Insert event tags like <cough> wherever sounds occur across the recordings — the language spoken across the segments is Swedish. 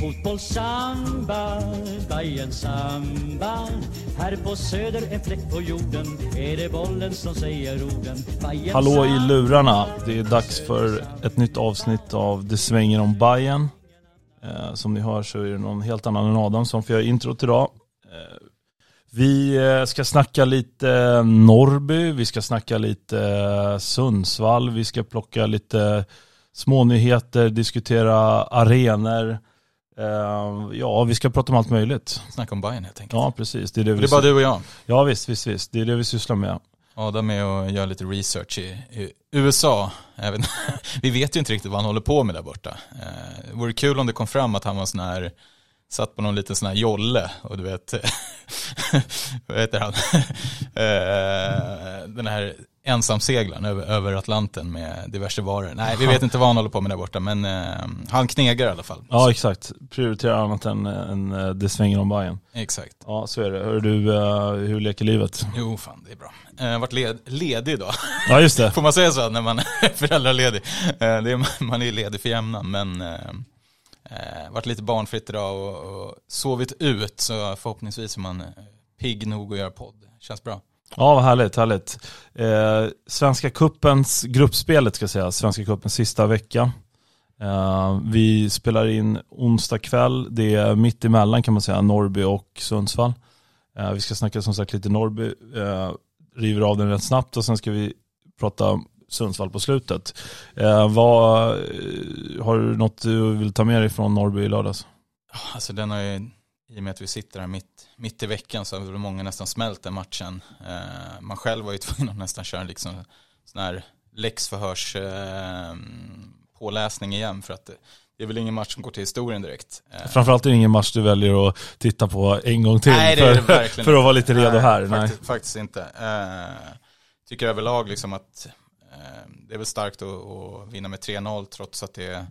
Fotboll, samba, Bajen samba Här på söder, en fläck på jorden Är det bollen som säger orden Bajen Hallå i lurarna. Det är dags för ett nytt avsnitt av Det svänger om Bayern. Eh, som ni hör så är det någon helt annan än Adam som får göra introt idag. Eh, vi eh, ska snacka lite Norrby, vi ska snacka lite Sundsvall, vi ska plocka lite smånyheter, diskutera arenor. Eh, ja, vi ska prata om allt möjligt. Snacka om Bayern helt enkelt. Ja, precis. Det är det, vi det är bara du och jag. Ja, visst, visst, visst. Det är det vi sysslar med. Adam är och gör lite research i, i USA. Även, <laughs> vi vet ju inte riktigt vad han håller på med där borta. Eh, det vore kul om det kom fram att han var sån här, satt på någon liten sån här jolle och du vet, <laughs> vad heter han? <laughs> Eh, Den här ensamseglaren över, över Atlanten med diverse varor. Nej, vi vet inte vad han håller på med där borta, men eh, han knegar i alla fall. Ja, exakt. Prioritera annat än, än eh, det svänger om Bayern. Exakt. Ja, så är det. Hör du, eh, hur leker livet? Jo, fan det är bra. Eh, Jag har varit led, ledig idag. Ja, just det. <laughs> Får man säga så när man är föräldraledig? Eh, Det är, man är ledig för jämnan, men eh, eh, varit lite barnfritt idag och, och sovit ut, så förhoppningsvis är man eh, pigg nog att göra podd. Känns bra. Ja, vad härligt, härligt. Eh, Svenska kuppens gruppspelet ska jag säga, Svenska kuppens sista vecka. Eh, vi spelar in onsdag kväll, det är mitt emellan kan man säga, Norrby och Sundsvall. Eh, vi ska snacka som sagt lite Norrby, eh, river av den rätt snabbt och sen ska vi prata Sundsvall på slutet. Eh, vad, eh, har du något du vill ta med dig från Norrby i lördags? Alltså den har ju, i och med att vi sitter här mitt, mitt i veckan så har väl många nästan smält den matchen. Eh, man själv var ju <laughs> tvungen att nästan köra liksom sån här läxförhörs eh, påläsning igen för att det, det är väl ingen match som går till historien direkt. Eh, Framförallt är det ingen match du väljer att titta på en gång till Nej, för, för att vara lite redo Nej, här. Nej. Faktiskt, faktiskt inte. Eh, tycker överlag liksom att eh, det är väl starkt att, att vinna med 3-0 trots att det är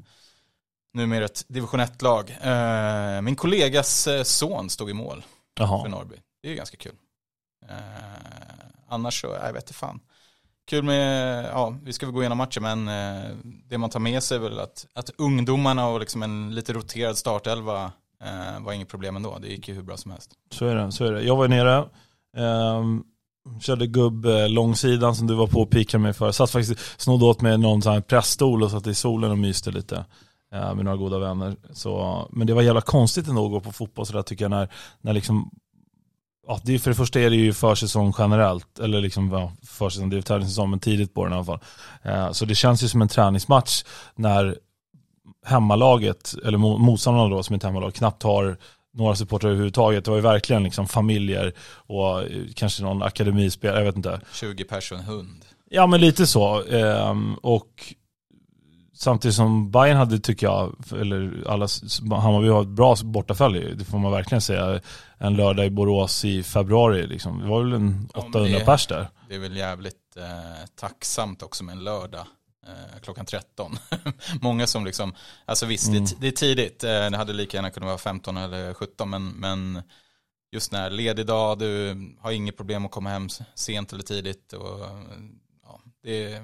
numera ett division 1-lag. Eh, min kollegas eh, son stod i mål för Jaha. Norrby. Det är ganska kul. Eh, annars så, jag vet inte fan. Kul med, ja, vi ska väl gå igenom matchen, men det man tar med sig är väl att, att ungdomarna och liksom en lite roterad startelva var inget problem ändå. Det gick ju hur bra som helst. Så är det. Så är det. Jag var nere, ehm, körde gubb långsidan som du var på och pikade mig för. Satt faktiskt, snodde åt mig någon sån här pressstol och satt i solen och myste lite med några goda vänner. Så, men det var jävla konstigt ändå att gå på fotboll så där tycker jag när, när liksom Ja, det är, för det första är det ju försäsong generellt, eller liksom ja, försäsong, det är tävlingssäsong men tidigt på den i alla fall. Eh, så det känns ju som en träningsmatch när hemmalaget, eller mo- motståndarna då som ett hemmalag, knappt har några supportrar överhuvudtaget. Det var ju verkligen liksom familjer och eh, kanske någon akademispelare, jag vet inte. 20 pers och en hund. Ja men lite så. Ehm, och samtidigt som Bayern hade, tycker jag, eller alla, Hammarby har ett bra bortafölje, det får man verkligen säga. En lördag i Borås i februari, liksom. det var väl en Ja, men 800 det- pers där. Det är väl jävligt eh, tacksamt också med en lördag eh, klockan 13. <laughs> Många som liksom, alltså visst det, är t- det är tidigt, eh, det hade lika gärna kunnat vara 15 eller 17 men, men just när ledig dag, du har inget problem att komma hem sent eller tidigt och ja, det är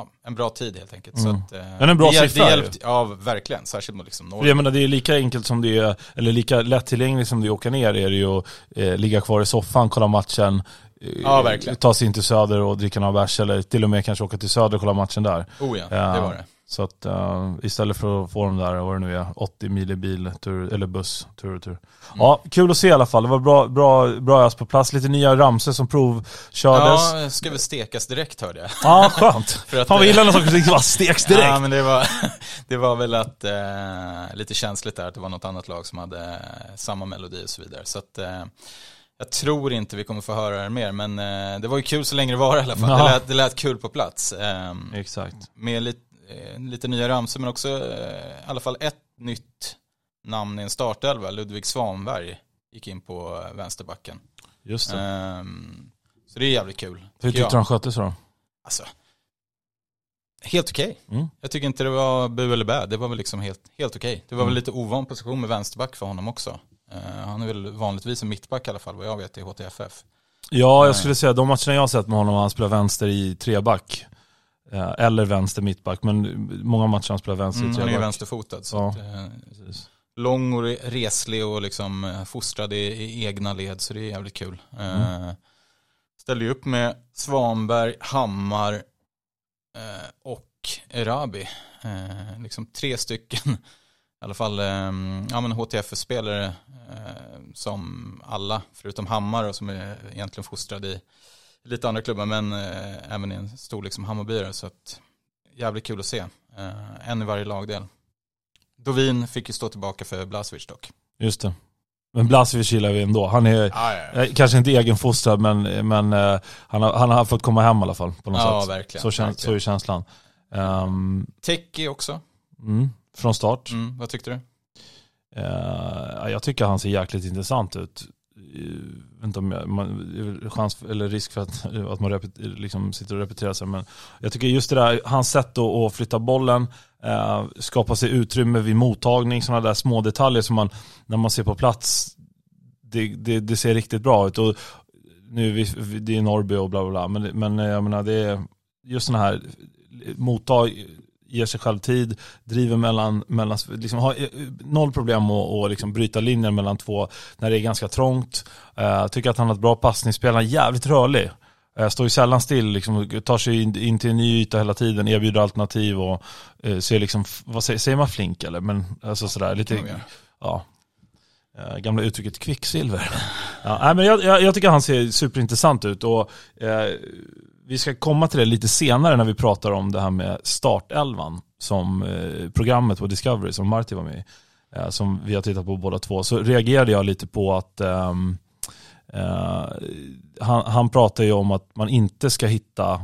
ja, en bra tid helt enkelt. Mm. Så att, eh, Men en bra det, siffra det hjälpt, Ja, verkligen, särskilt mot liksom Norge. jag menar, det är lika enkelt som det är, eller lika lättillgängligt som det är att åka ner är det ju att eh, ligga kvar i soffan, kolla matchen, eh, Ja, verkligen. ta sig in till Söder och dricka några bärs eller till och med kanske åka till Söder och kolla matchen där. Oh ja, Ja. det var det. Så att uh, istället för att få dem där, vad det nu är, 80 mil i bil, tur, eller buss, tur och tur. Ja, kul att se i alla fall. Det var bra, bra, bra ös på plats. Lite nya ramser som provkördes. Ja, ska väl stekas direkt hörde jag. Ja, skönt. <laughs> För att, Fan vad gillar när saker bara steks direkt. Ja, men det var, <laughs> det var väl att, eh, lite känsligt där att det var något annat lag som hade eh, samma melodi och så vidare. Så att, eh, jag tror inte vi kommer få höra det mer, men eh, det var ju kul så länge det var i alla fall. Ja. Det, lät, det lät kul på plats. Eh, Exakt. med lite, lite nya ramsor, men också eh, i alla fall ett nytt namn i en startelva. Ludvig Svanberg gick in på eh, vänsterbacken. Just det. Ehm, så det är jävligt kul. Hur tyckte du han skötte sig då? Alltså, helt okej. Mm. Jag tycker inte det var bu eller bä. Det var väl liksom helt, helt okej. Det var väl Mm. lite ovan position med vänsterback för honom också. Eh, han är väl vanligtvis en mittback i alla fall vad jag vet i HTFF. Ja, jag skulle säga de matcherna jag har sett med honom, han spelar vänster i treback. Eh, eller vänster mittback, men många matcher han spelar vänster Mm, han är ju vänsterfotad. Så Ja. att, eh, lång och re- reslig och liksom eh, fostrad i, i egna led så det är jävligt kul. Mm. Eh, ställde ju upp med Svanberg, Hammar eh, och Erabi. Eh, liksom tre stycken, <laughs> i alla fall ja, men HTF-spelare som alla, förutom Hammar och som är egentligen fostrad i lite andra klubbar men eh, även i en storlek som Hammarbyare. Så att, jävligt kul att se. Eh, en i varje lagdel. Dovin fick ju stå tillbaka för Blasevic dock. Just det. Men Blasevic gillar vi ändå. Han är Ja, ja, eh, kanske inte egenfostrad, men, men eh, han, har, han har fått komma hem i alla fall. På något ja sätt. verkligen. Så, känns, så verkligen. är känslan. Um, Teki också. mm, från start. Mm, vad tyckte du? Eh, jag tycker han ser jäkligt intressant ut. Eh, inte om jag, man, chans eller risk för att, eh, att man repet, liksom sitter och repeterar sig. Men jag tycker just det där, hans sätt att, att flytta bollen, eh, skapa sig utrymme vid mottagning, sådana där små detaljer som man, när man ser på plats, det, det, det ser riktigt bra ut. Och nu vi, det är Norrby och bla bla bla, men, men eh, jag menar det är just sådana här mottag, ger sig själv tid, driver mellan, mellan liksom har eh, noll problem att, att liksom bryta linjen mellan två när det är ganska trångt. Uh, tycker att han har ett bra passningsspel, han är jävligt rörlig. Uh, står ju sällan still, liksom, tar sig in, in till en ny yta hela tiden, erbjuder alternativ och uh, ser liksom, vad säger, säger man flink eller? Men alltså sådär lite, ja. Uh, gamla uttrycket kvicksilver. <laughs> ja, nej, men jag, jag, jag tycker han ser superintressant ut och eh, vi ska komma till det lite senare när vi pratar om det här med startelvan som eh, programmet på Discovery som Marty var med i. Eh, som vi har tittat på båda två. Så reagerade jag lite på att um, uh, han, han pratar ju om att man inte ska hitta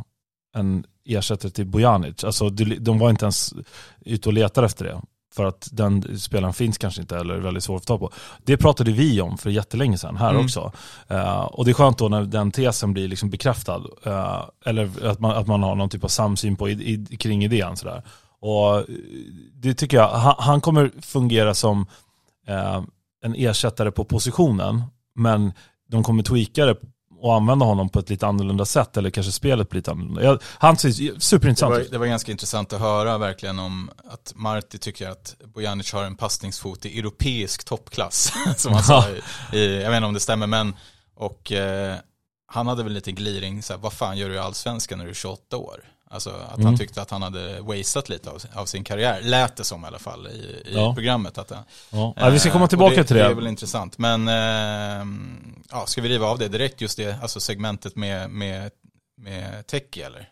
en ersättare till Bojanic. Alltså de var inte ens ute och letade efter det. För att den spelaren finns kanske inte eller är väldigt svår att få tag på. Det pratade vi om för jättelänge sedan här Mm. också. Eh, och det är skönt då när den tesen blir liksom bekräftad. eh, eller att man, att man har någon typ av samsyn på, i, i, kring idén. Sådär. Och eh, det tycker jag, han, han kommer fungera som eh, en ersättare på positionen. Men de kommer tweaka det och använda honom på ett lite annorlunda sätt. Eller kanske spelet blir lite annorlunda. Jag, han ser Det superintressant var, ut. det var ganska intressant att höra verkligen om att Marti tycker att Bojanic har en passningsfot i europeisk toppklass. <laughs> Som han sa i, i, jag vet inte om det stämmer men, och eh, han hade väl lite gliring, så här, vad fan gör du i allsvenskan när du är 28 år? Alltså att han Mm. tyckte att han hade wasted lite av, av sin karriär, lät det som i alla fall i, i Ja. programmet. Att, Ja. Ja, vi ska komma Eh, tillbaka och till det. det. Det är väl intressant. Men eh, ja, ska vi riva av det direkt, just det, alltså segmentet med, med, med Teki eller?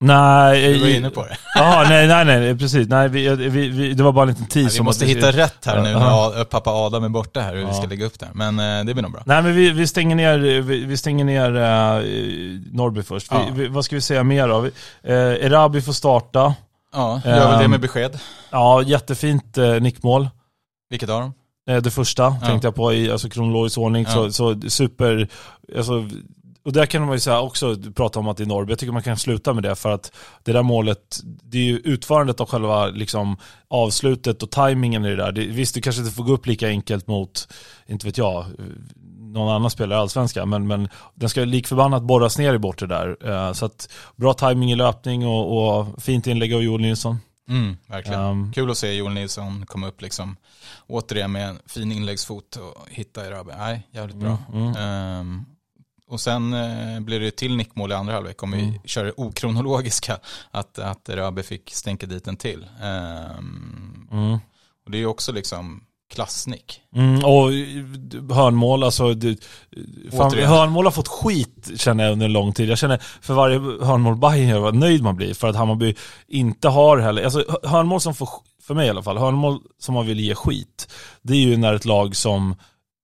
Nej, Du var inne på det. <laughs> Jaha, nej, nej, nej, precis. Nej, vi, vi, vi, det var bara en liten tease. Vi måste hitta rätt här nu när pappa Adam är borta här hur vi ska lägga upp det här. Men eh, det blir nog bra. Nej men vi, vi stänger ner, vi, stänger ner uh, Norrby först. Vad ska vi säga mer då? Vi, eh, Erabi får starta. Ja, gör väl det Ehm. med besked. Ja, jättefint uh, nickmål. Vilket av dem? Det första tänkte jag på i alltså, kronologisk ordning. Så, så super, alltså, och där kan man ju säga också prata om att det är Norrby. Jag tycker man kan sluta med det för att det där målet, det är ju utförandet av själva liksom, avslutet och tajmingen i det där. Det, visst, du kanske inte får gå upp lika enkelt mot, inte vet jag, någon annan spelare i Allsvenskan, men, men den ska likförbannat borras ner i bortre där. Eh, så att bra timing i löpning och, och fint inlägg av Joel Nilsson. Mm, verkligen. Ehm. Kul att se Joel Nilsson komma upp liksom återigen med en fin inläggsfot och hitta Erabi. Nej, jävligt bra. Mm, mm. Ehm, och sen eh, blir det till nickmål i andra halvlek om vi Mm. kör det okronologiska. Att, att Erabi fick stänka dit en till. Ehm, Mm. och det är ju också liksom klassnick. Mm, och eh, hörnmål, alltså det, fan, Återigen. hörnmål har fått skit känner jag under en lång tid. Jag känner för varje hörnmål Bayern gör, vad nöjd man blir. För att Hammarby inte har heller, alltså hö- hörnmål som får, för mig i alla fall, hörnmål som man vill ge skit. Det är ju när ett lag som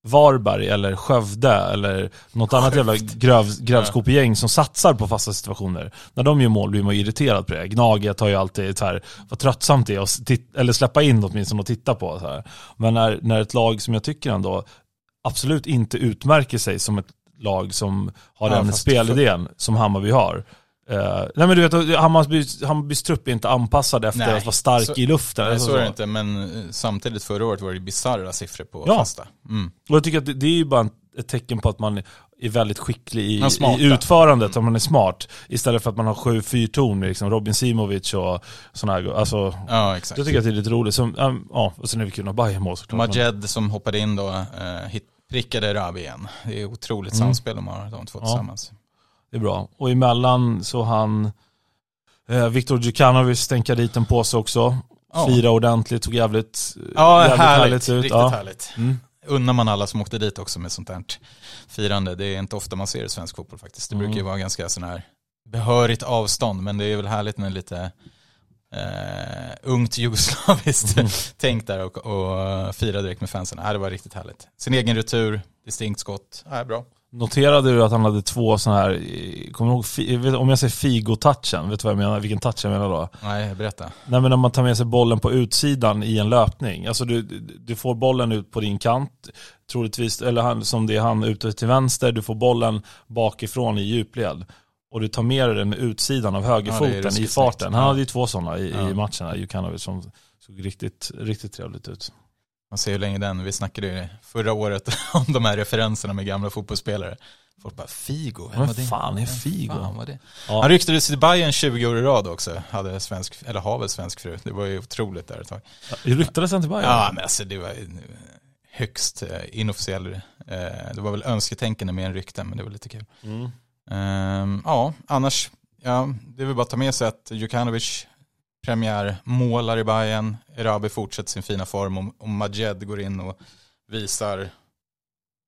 Varberg eller Skövde eller något annat jävla gröv, grävskopegäng som satsar på fasta situationer. När de gör mål blir man irriterad på det. Gnaget har ju alltid så här, vad tröttsamt det är att eller släppa in åtminstone och titta på. Så här. Men när, när ett lag som jag tycker ändå absolut inte utmärker sig som ett lag som har Ja, den spelidén som Hammarby har. Eh, nej men du vet, Hammarbys, Hammarbys trupp är inte anpassad efter Nej, att vara stark så- i luften. Nej, Alltså så är det inte, men eh, samtidigt förra året var det bisarra siffror på Ja. fasta. Mm. Och jag tycker att det, det är ju bara ett tecken på att man är väldigt skicklig i, i utförandet, om man är smart. Istället för att man har sju fyrton med liksom Robin Simovic och sådana här. Alltså, Ja, exakt. jag tycker att det är lite roligt. Som, ähm, ja, och sen är det kul att Bayern mål såklart. men- Majed som hoppade in då, eh, prickade Rabi igen. Det är otroligt Mm. samspel de har, de två Ja. Det är bra. Och emellan så han eh, Viktor Djukanovic stänka dit en påse också. Ja. Fira ordentligt, tog jävligt, Ja, jävligt härligt. ut. Riktigt Ja. härligt. Mm. Unnar man alla som åkte dit också med sånt här firande. Det är inte ofta man ser i svensk fotboll faktiskt. Det Mm. brukar ju vara ganska sån här behörigt avstånd, men det är väl härligt när lite eh, ungt jugoslaviskt Mm. <laughs> tänk där och, och fira direkt med fansen. Ja, det var riktigt härligt. Sin egen retur, distinkt skott. Ja, bra. Noterade du att han hade två sådana här, eh, kommer du ihåg, om jag säger Figo-touchen, vet du vad jag menar, vilken touch jag menar då? Nej, berätta. Nej men när man tar med sig bollen på utsidan i en löpning. Alltså du, du får bollen ut på din kant, troligtvis, eller han, som det är han ute till vänster, du får bollen bakifrån i djupled. Och du tar med dig den med utsidan av Ja, högerfoten i ruskigt farten. Han Ja. hade ju två sådana i, Ja. i matchen, här, Jukanovic, som såg riktigt, riktigt trevligt ut. Man ser hur länge den, vi snackade ju förra året <laughs> om de här referenserna med gamla fotbollsspelare. Folk bara, Figo, Vem var det? fan är Figo? fan var det? Ja. Han ryktades till Bayern 20 år i rad också, hade svensk, eller har väl svensk fru. Det var ju otroligt där ett tag. Det ryktades han till Bayern? Ja, men alltså det var högst eh, inofficiell, eh, det var väl önsketänkande mer än rykten, men det var lite kul. Mm. Ehm, ja, annars, ja, det är väl bara att ta med sig att Djukanovic premiär målar i Bayern, Erabi fortsätter sin fina form och, och Majed går in och visar,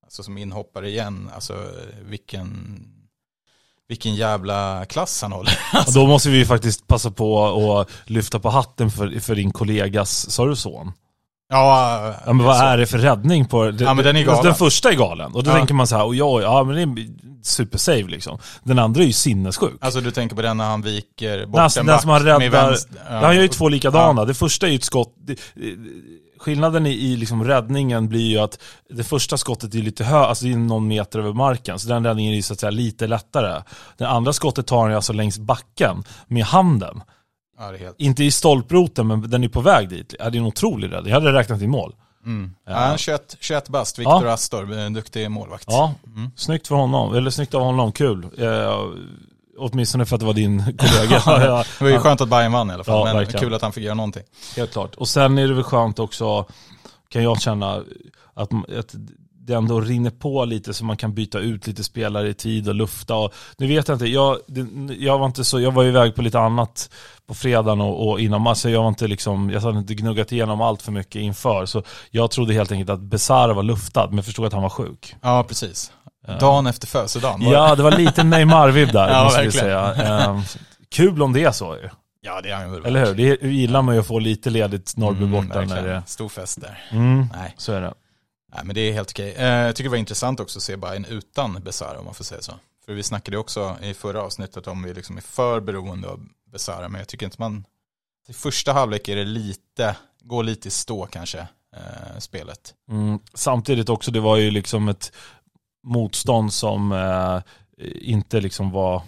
alltså som inhoppare igen, alltså vilken, vilken jävla klass han håller. <laughs> Alltså. då måste vi ju faktiskt passa på att lyfta på hatten för, för din kollegas, sa du son? Ja, Ja men vad så. är det för räddning på det? Ja, men den är galen. Den första är galen. Och då Ja. tänker man så här, oj, oj, ja men det är en supersave liksom. Den andra är ju sinnessjuk. Alltså du tänker på den när han viker bort alltså, en den som han med räddar, vänster. Ja, han gör ju två likadana. Det första är ju ett skott. Det, eh, skillnaden i, i liksom räddningen blir ju att det första skottet är lite hö, alltså det är någon meter över marken. Så den räddningen är ju så att säga lite lättare. Det andra skottet tar han ju alltså längs backen med handen. Ja, helt... Inte i stolproten, men den är på väg dit. Ja, det är en otrolig räddning. Jag hade räknat i mål. Mm. Ja. Ja. han är 21, 21 bast, Viktor Ja. Astor, en duktig målvakt. Ja, Mm. snyggt för honom. Eller snyggt av honom, kul. Eh, åtminstone för att det var din <laughs> kollega. Det var ju skönt att Bayern vann i alla fall, Ja, men verkligen. kul att han fick göra någonting. Helt klart. Och sen är det väl skönt också, kan jag känna, att, att det ändå rinner på lite så man kan byta ut lite spelare i tid och lufta. Och, nu vet jag inte, jag, det, jag var inte så, jag var iväg på lite annat på fredagen och, och innan matchen. Jag var inte liksom, jag hade inte gnuggat igenom allt för mycket inför. Så jag trodde helt enkelt att Besara var luftad, men förstod att han var sjuk. Ja, precis. Dagen efter födelsedagen. Ja, det? var lite Neymar-vibb där, <laughs> Ja, måste vi säga. Ehm, kul om det är så ju. ja, det är han. Eller hur? Det gillar man ju att få lite ledigt Norrby Mm, borta när det... Stor fest där. Mm, Nej. så är det. Nej, men det är helt okej. Eh, jag tycker det var intressant också att se Bayern utan Besara, om man får säga så. För vi snackade också i förra avsnittet om vi liksom är för beroende av Besara, men jag tycker inte man... I första halvlek är det lite, går lite i stå kanske, eh, spelet. Mm, samtidigt också, det var ju liksom ett motstånd som eh, inte liksom var,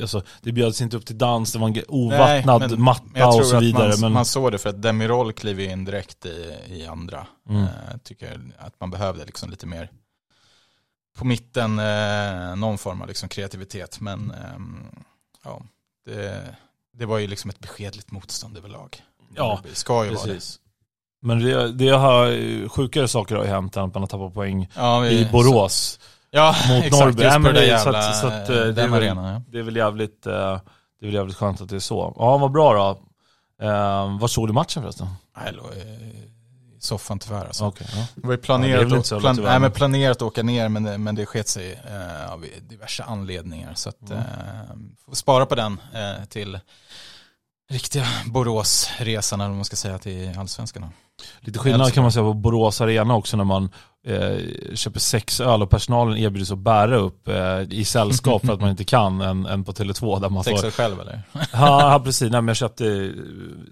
alltså, det bjöds inte upp till dans, det var en ovattnad Nej, matta och så vidare. Man, men, man såg det för att Demirol kliver in direkt i, i andra. Mm. Eh, tycker att man behövde liksom lite mer på mitten, eh, någon form av liksom kreativitet. Men ehm, ja, det, det var ju liksom ett beskedligt motstånd överlag. Ja, det ska ju vara det. precis. Men det, det har, sjukare saker har ju hänt än att man har tappat poäng Ja, vi, i Borås Ja, <laughs> mot exakt. Norrby. Just på det det- där så jävla, att- så att, eh, det är den väl- arenan. Ja. Det är väl jävligt, eh, det är väl jävligt skönt att det är så. Ja, vad bra då. Eh, vad såg du matchen förresten? Nej, jag låg i soffan tyvärr. Alltså. Okej, ja. Det var ju Ja, planerat, jävla plan, nej, men planerat att åka ner men, det- men det sket sig eh, av diverse anledningar. Så att, Mm. eh, får spara på den eh, till riktiga Boråsresan eller vad man ska säga till allsvenskan. då. Lite skillnad kan man säga på Borås Arena också när man eh, köper sex öl och personalen erbjuder sig att bära upp eh, i sällskap för att man inte kan än, än på Tele2 där man får... Sexar själv eller? Ja, ja precis, nej men jag köpte eh,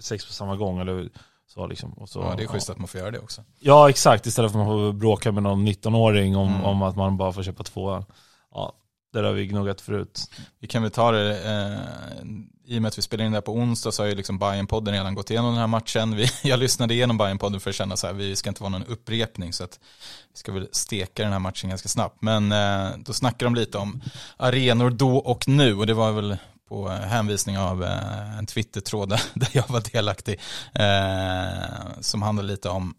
sex på samma gång eller så liksom. Och så, Ja, det är schysst att man får göra det också. Ja exakt, istället för att man får bråka med någon 19-åring om, Mm. om att man bara får köpa två öl. Ja, där har vi gnuggat förut. Vi kan väl ta det eh, i och med att vi spelar in det här på onsdag så har ju liksom Bayern-podden redan gått igenom den här matchen. Vi, <laughs> jag lyssnade igenom Bayern-podden för att känna så här, vi ska inte vara någon upprepning så att vi ska väl steka den här matchen ganska snabbt. Men eh, då snackar de lite om arenor då och nu och det var väl på hänvisning av eh, en Twitter-tråd <laughs> där jag var delaktig eh, som handlar lite om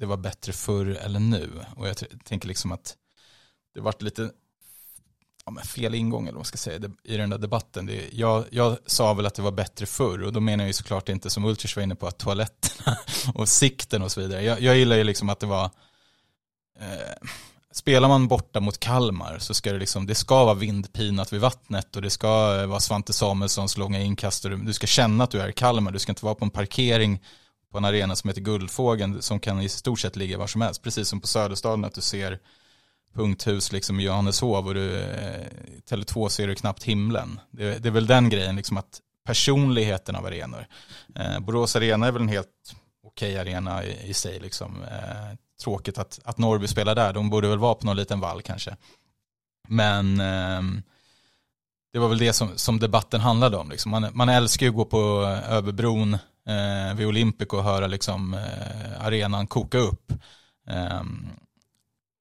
det var bättre förr eller nu. Och jag tänker liksom att det varit lite ja, fel ingång eller vad man ska säga i den där debatten. Det, jag, jag sa väl att det var bättre förr och då menar jag ju såklart inte som Ultras var inne på att toaletterna <laughs> och sikten och så vidare. Jag, jag gillar ju liksom att det var eh, Spelar man borta mot Kalmar så ska det liksom, det ska vara vindpinat vid vattnet och det ska eh, vara Svante Samuelssons långa inkast och du ska känna att du är i Kalmar. Du ska inte vara på en parkering på en arena som heter Guldfågeln som kan i stort sett ligga var som helst. Precis som på Söderstaden att du ser punkthus liksom i Johanneshov och du, eh, Tele2 ser du knappt himlen. Det, det, är väl den grejen, liksom att personligheten av arenor. Eh, Borås arena är väl en helt okej arena i, i sig. Liksom. Eh, tråkigt att, att Norrby spelar där, de borde väl vara på någon liten vall kanske. Men eh, det var väl det som, som debatten handlade om. Liksom. Man, man älskar ju att gå på Överbron eh, vid Olympic och höra liksom, eh, arenan koka upp. Um,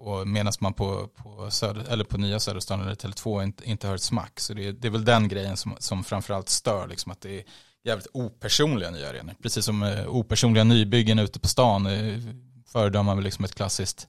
och medan man på, på, söder, eller på nya Söderstaden eller Tele2 inte, inte hör ett smack. Så det, det är väl den grejen som, som framförallt stör, liksom, att det är jävligt opersonliga nya arenor. Precis som eh, opersonliga nybyggen ute på stan eh, föredrar man väl liksom ett klassiskt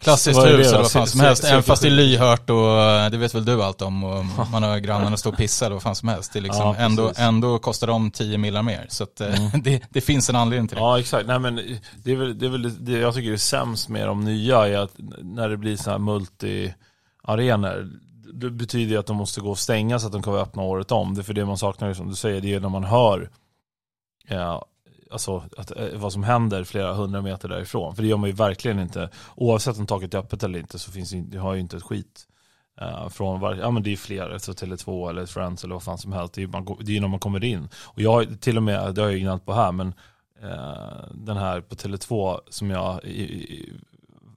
Klassiskt hus eller vad fan som helst, även fast det är lyhört och eh, det vet väl du allt om och man har grannarna stå och pissa eller vad fan som helst. Det liksom, ja, ändå, ändå kostar de 10 millar mer. Så att, eh, mm. <laughs> det, det, finns en anledning till det. Ja exakt, nej men det är väl, det är väl det jag tycker är sämst med de nya är att när det blir så här multi-arenor det betyder att de måste gå och stänga så att de kan vara öppna året om. Det är för det man saknar, som du säger, det är när man hör ja, alltså, att, eh, vad som händer flera hundra meter därifrån. För det gör man ju verkligen inte. Oavsett om taket är öppet eller inte så finns det, har ju inte ett skit. Uh, från var, ja men det är fler, så Tele2 eller Friends eller vad fan som helst. Det är ju när man kommer in. Och jag har till och med, det har jag ju gnällt på här, men uh, den här på Tele2 som jag i, i,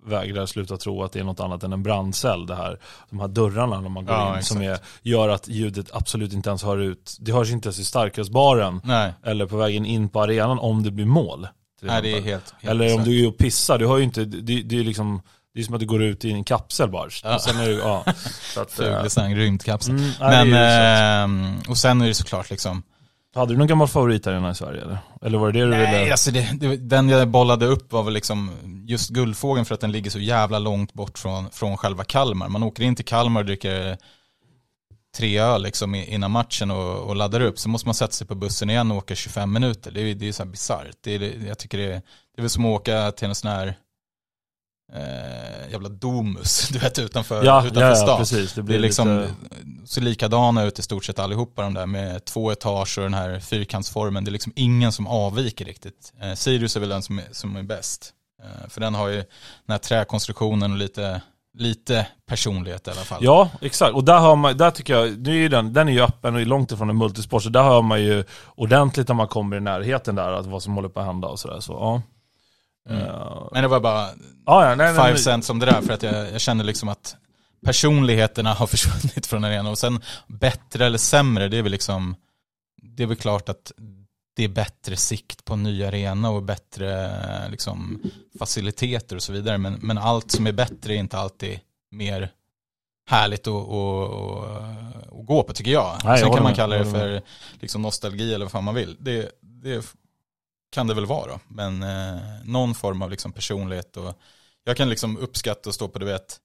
vägrar sluta tro att det är något annat än en brandcell. Det här, de här dörrarna när man går ja, in exakt. som är, gör att ljudet absolut inte ens hör ut. Det hörs inte ens i starkölsbaren eller på vägen in på arenan om det blir mål. Nej, det är helt, helt eller om du är och pissar, du hör ju inte, det, det är liksom det är som att du går ut i en kapsel bara. Ja. Och sen är <laughs> det, ja. Fuglesang, rymdkapsel. Mm, Men, eh, och sen är det såklart liksom hade du någon gammal favoritarena i Sverige eller? Eller var det det du Nej, ville? alltså det, det, den jag bollade upp var väl liksom just Guldfågeln för att den ligger så jävla långt bort från, från själva Kalmar. Man åker in till Kalmar och dricker tre öl liksom innan matchen och, och laddar upp. Så måste man sätta sig på bussen igen och åka 25 minuter. Det är, det är så här bisarrt. Det är, jag tycker det det är väl som att åka till en sån här eh, jävla domus, <laughs> du vet utanför, ja, utanför ja, stan. precis. Det, blir det är liksom, lite... ser likadana ut i stort sett allihopa de där med två etage och den här fyrkantsformen. Det är liksom ingen som avviker riktigt. Eh, Sirius är väl den som är, som är bäst. Eh, för den har ju den här träkonstruktionen och lite lite personlighet i alla fall. Ja, exakt. Och där har man, där tycker jag, nu är ju den, den är ju öppen och är långt ifrån en multisport, så där hör man ju ordentligt när man kommer i närheten där, att vad som håller på att hända och sådär. Så, ja. Mm. Uh, men det var bara ah, ja, nej, five nej, cents om det där för att jag, jag känner liksom att personligheterna har <laughs> försvunnit från arenan och sen bättre eller sämre, det är väl liksom det är väl klart att det är bättre sikt på en ny arena och bättre liksom, faciliteter och så vidare. Men, men allt som är bättre är inte alltid mer härligt att, att, att gå på tycker jag. Nej, Sen kan man kalla det för liksom, nostalgi eller vad fan man vill. Det, det kan det väl vara. Men eh, någon form av liksom personlighet och jag kan liksom uppskatta att stå på, du vet,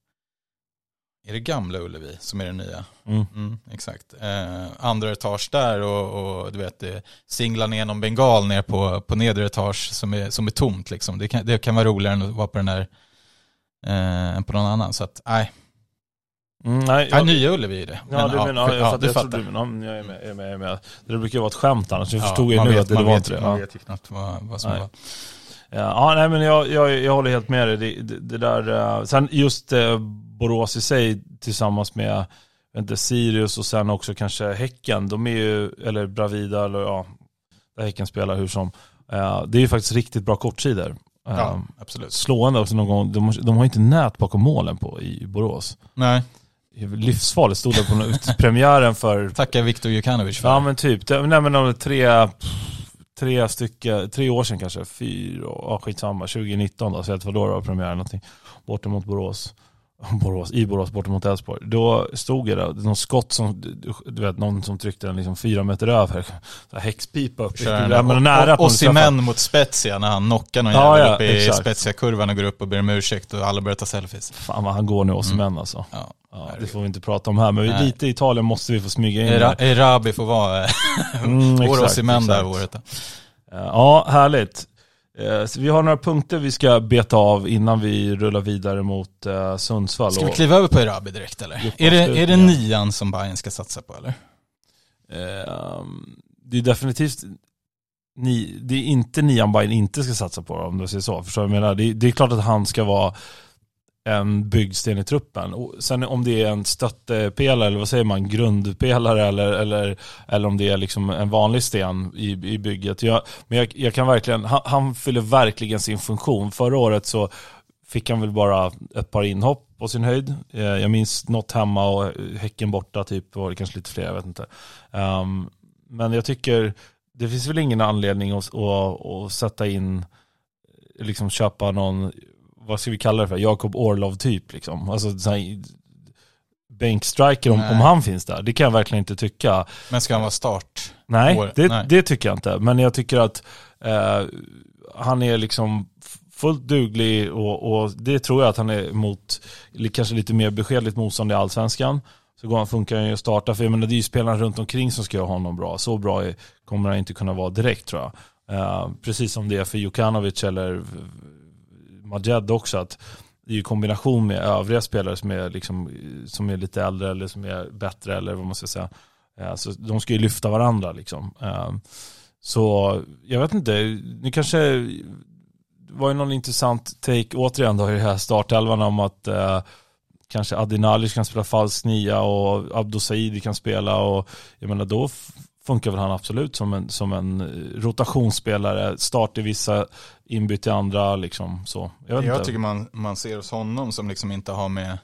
är det gamla Ullevi som är det nya? Mm. Mm, exakt. Eh, andra etage där och, och du vet, det singlar ner någon bengal ner på, på nedre etage som är, som är tomt. Liksom. Det, kan, det kan vara roligare än att vara på den där, eh, på någon annan. Så att, nej, Mm, nej, jag, ja, nya Ullevi är det. Ja, men, du menar, ja, jag, ja, du fattar. Du, ja, jag är med, jag är med, jag är med. Det brukar ju vara ett skämt annars. Jag förstod ju nu vet, att det var inte det. Man vet ju knappt vad, vad som nej. var. Ja, nej men jag, jag, jag håller helt med dig. Det, det, det där, uh, sen just uh, Borås i sig tillsammans med inte, Sirius och sen också kanske Häcken. De är ju, eller Bravida eller ja, där Häcken spelar hur som. Uh, det är ju faktiskt riktigt bra kortsidor. Ja, absolut. Slående också någon gång. De, de har inte nät bakom målen på i Borås. Nej livsfarligt, stod där på premiären för... <laughs> Tackar Viktor Jukanovic för. Ja men typ, det, nej men de tre, tre stycken, tre år sedan kanske, fyra, ja skitsamma, 2019 då, så jag vet vad då det var premiären någonting, borta mot Borås. Borås, i Borås borta mot Elfsborg. Då stod det där, någon skott som, du vet någon som tryckte den liksom fyra meter över. Så häxpipa upp. och Simen mot Spezia när han knockar någon ja, jävel ja, upp i Spezia-kurvan och går upp och ber om ursäkt och alla börjar ta selfies. Fan vad han går nu, Osimhen mm. alltså. Ja, ja, det får vi inte prata om här, men Nej. lite i Italien måste vi få smyga in. Erabi får vara mm, <laughs> vår Osimhen där året. Ja, härligt. Eh, så vi har några punkter vi ska beta av innan vi rullar vidare mot uh, Sundsvall. Ska vi kliva över på Erabi direkt eller? Är det, är det nian som Bayern ska satsa på eller? Uh, det är definitivt ni, det är inte nian Bayern inte ska satsa på om du säger så. Förstår du vad jag menar? Det, det, är klart att han ska vara en byggsten i truppen. Och sen om det är en stöttepelare eller vad säger man, grundpelare eller, eller, eller om det är liksom en vanlig sten i, i bygget. Jag, men jag, jag kan verkligen, han, han, fyller verkligen sin funktion. Förra året så fick han väl bara ett par inhopp på sin höjd. Eh, jag minns något hemma och Häcken borta typ, och kanske lite fler, jag vet inte. Um, men jag tycker, det finns väl ingen anledning att, att, att sätta in, liksom köpa någon vad ska vi kalla det för, Jakob Orlov typ liksom. Alltså bänkstriker om, om han finns där. Det kan jag verkligen inte tycka. Men ska han vara start? Nej, det, Nej. det tycker jag inte. Men jag tycker att eh, han är liksom fullt duglig och, och, det tror jag att han är mot kanske lite mer beskedligt motstånd i allsvenskan. Så går han, funkar han ju att starta, för jag menar det är ju spelarna runt omkring som ska göra honom bra. Så bra kommer han inte kunna vara direkt tror jag. Uh, precis som det är för Jukanovic eller Majed också att i kombination med övriga spelare som är, liksom, som är lite äldre eller som är bättre eller vad man ska säga. Eh, så de ska ju lyfta varandra liksom. Eh, så jag vet inte, nu kanske det var ju någon intressant take återigen då i det här startelvan om att eh, kanske Adinalic kan spela falsk nia och Abdo Saidi kan spela och jag menar då funkar väl han absolut som en, som en rotationsspelare, start i vissa, inbytt i andra liksom så. Jag, jag tycker man, man ser hos honom som liksom inte har med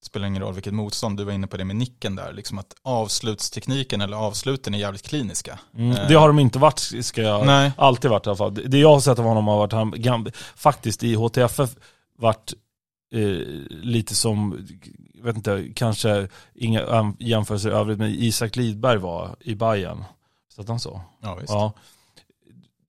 det spelar ingen roll vilket motstånd, du var inne på det med nicken där, liksom att avslutstekniken eller avsluten är jävligt kliniska. Mm, det har de inte varit, ska jag, Nej. alltid varit i alla fall. Det jag har sett av honom har varit, han, faktiskt i HTFF varit eh, lite som jag vet inte, kanske inga jämförelser i övrigt, men Isak Lidberg var i Bayern. Så att han så? Ja, visst. Ja.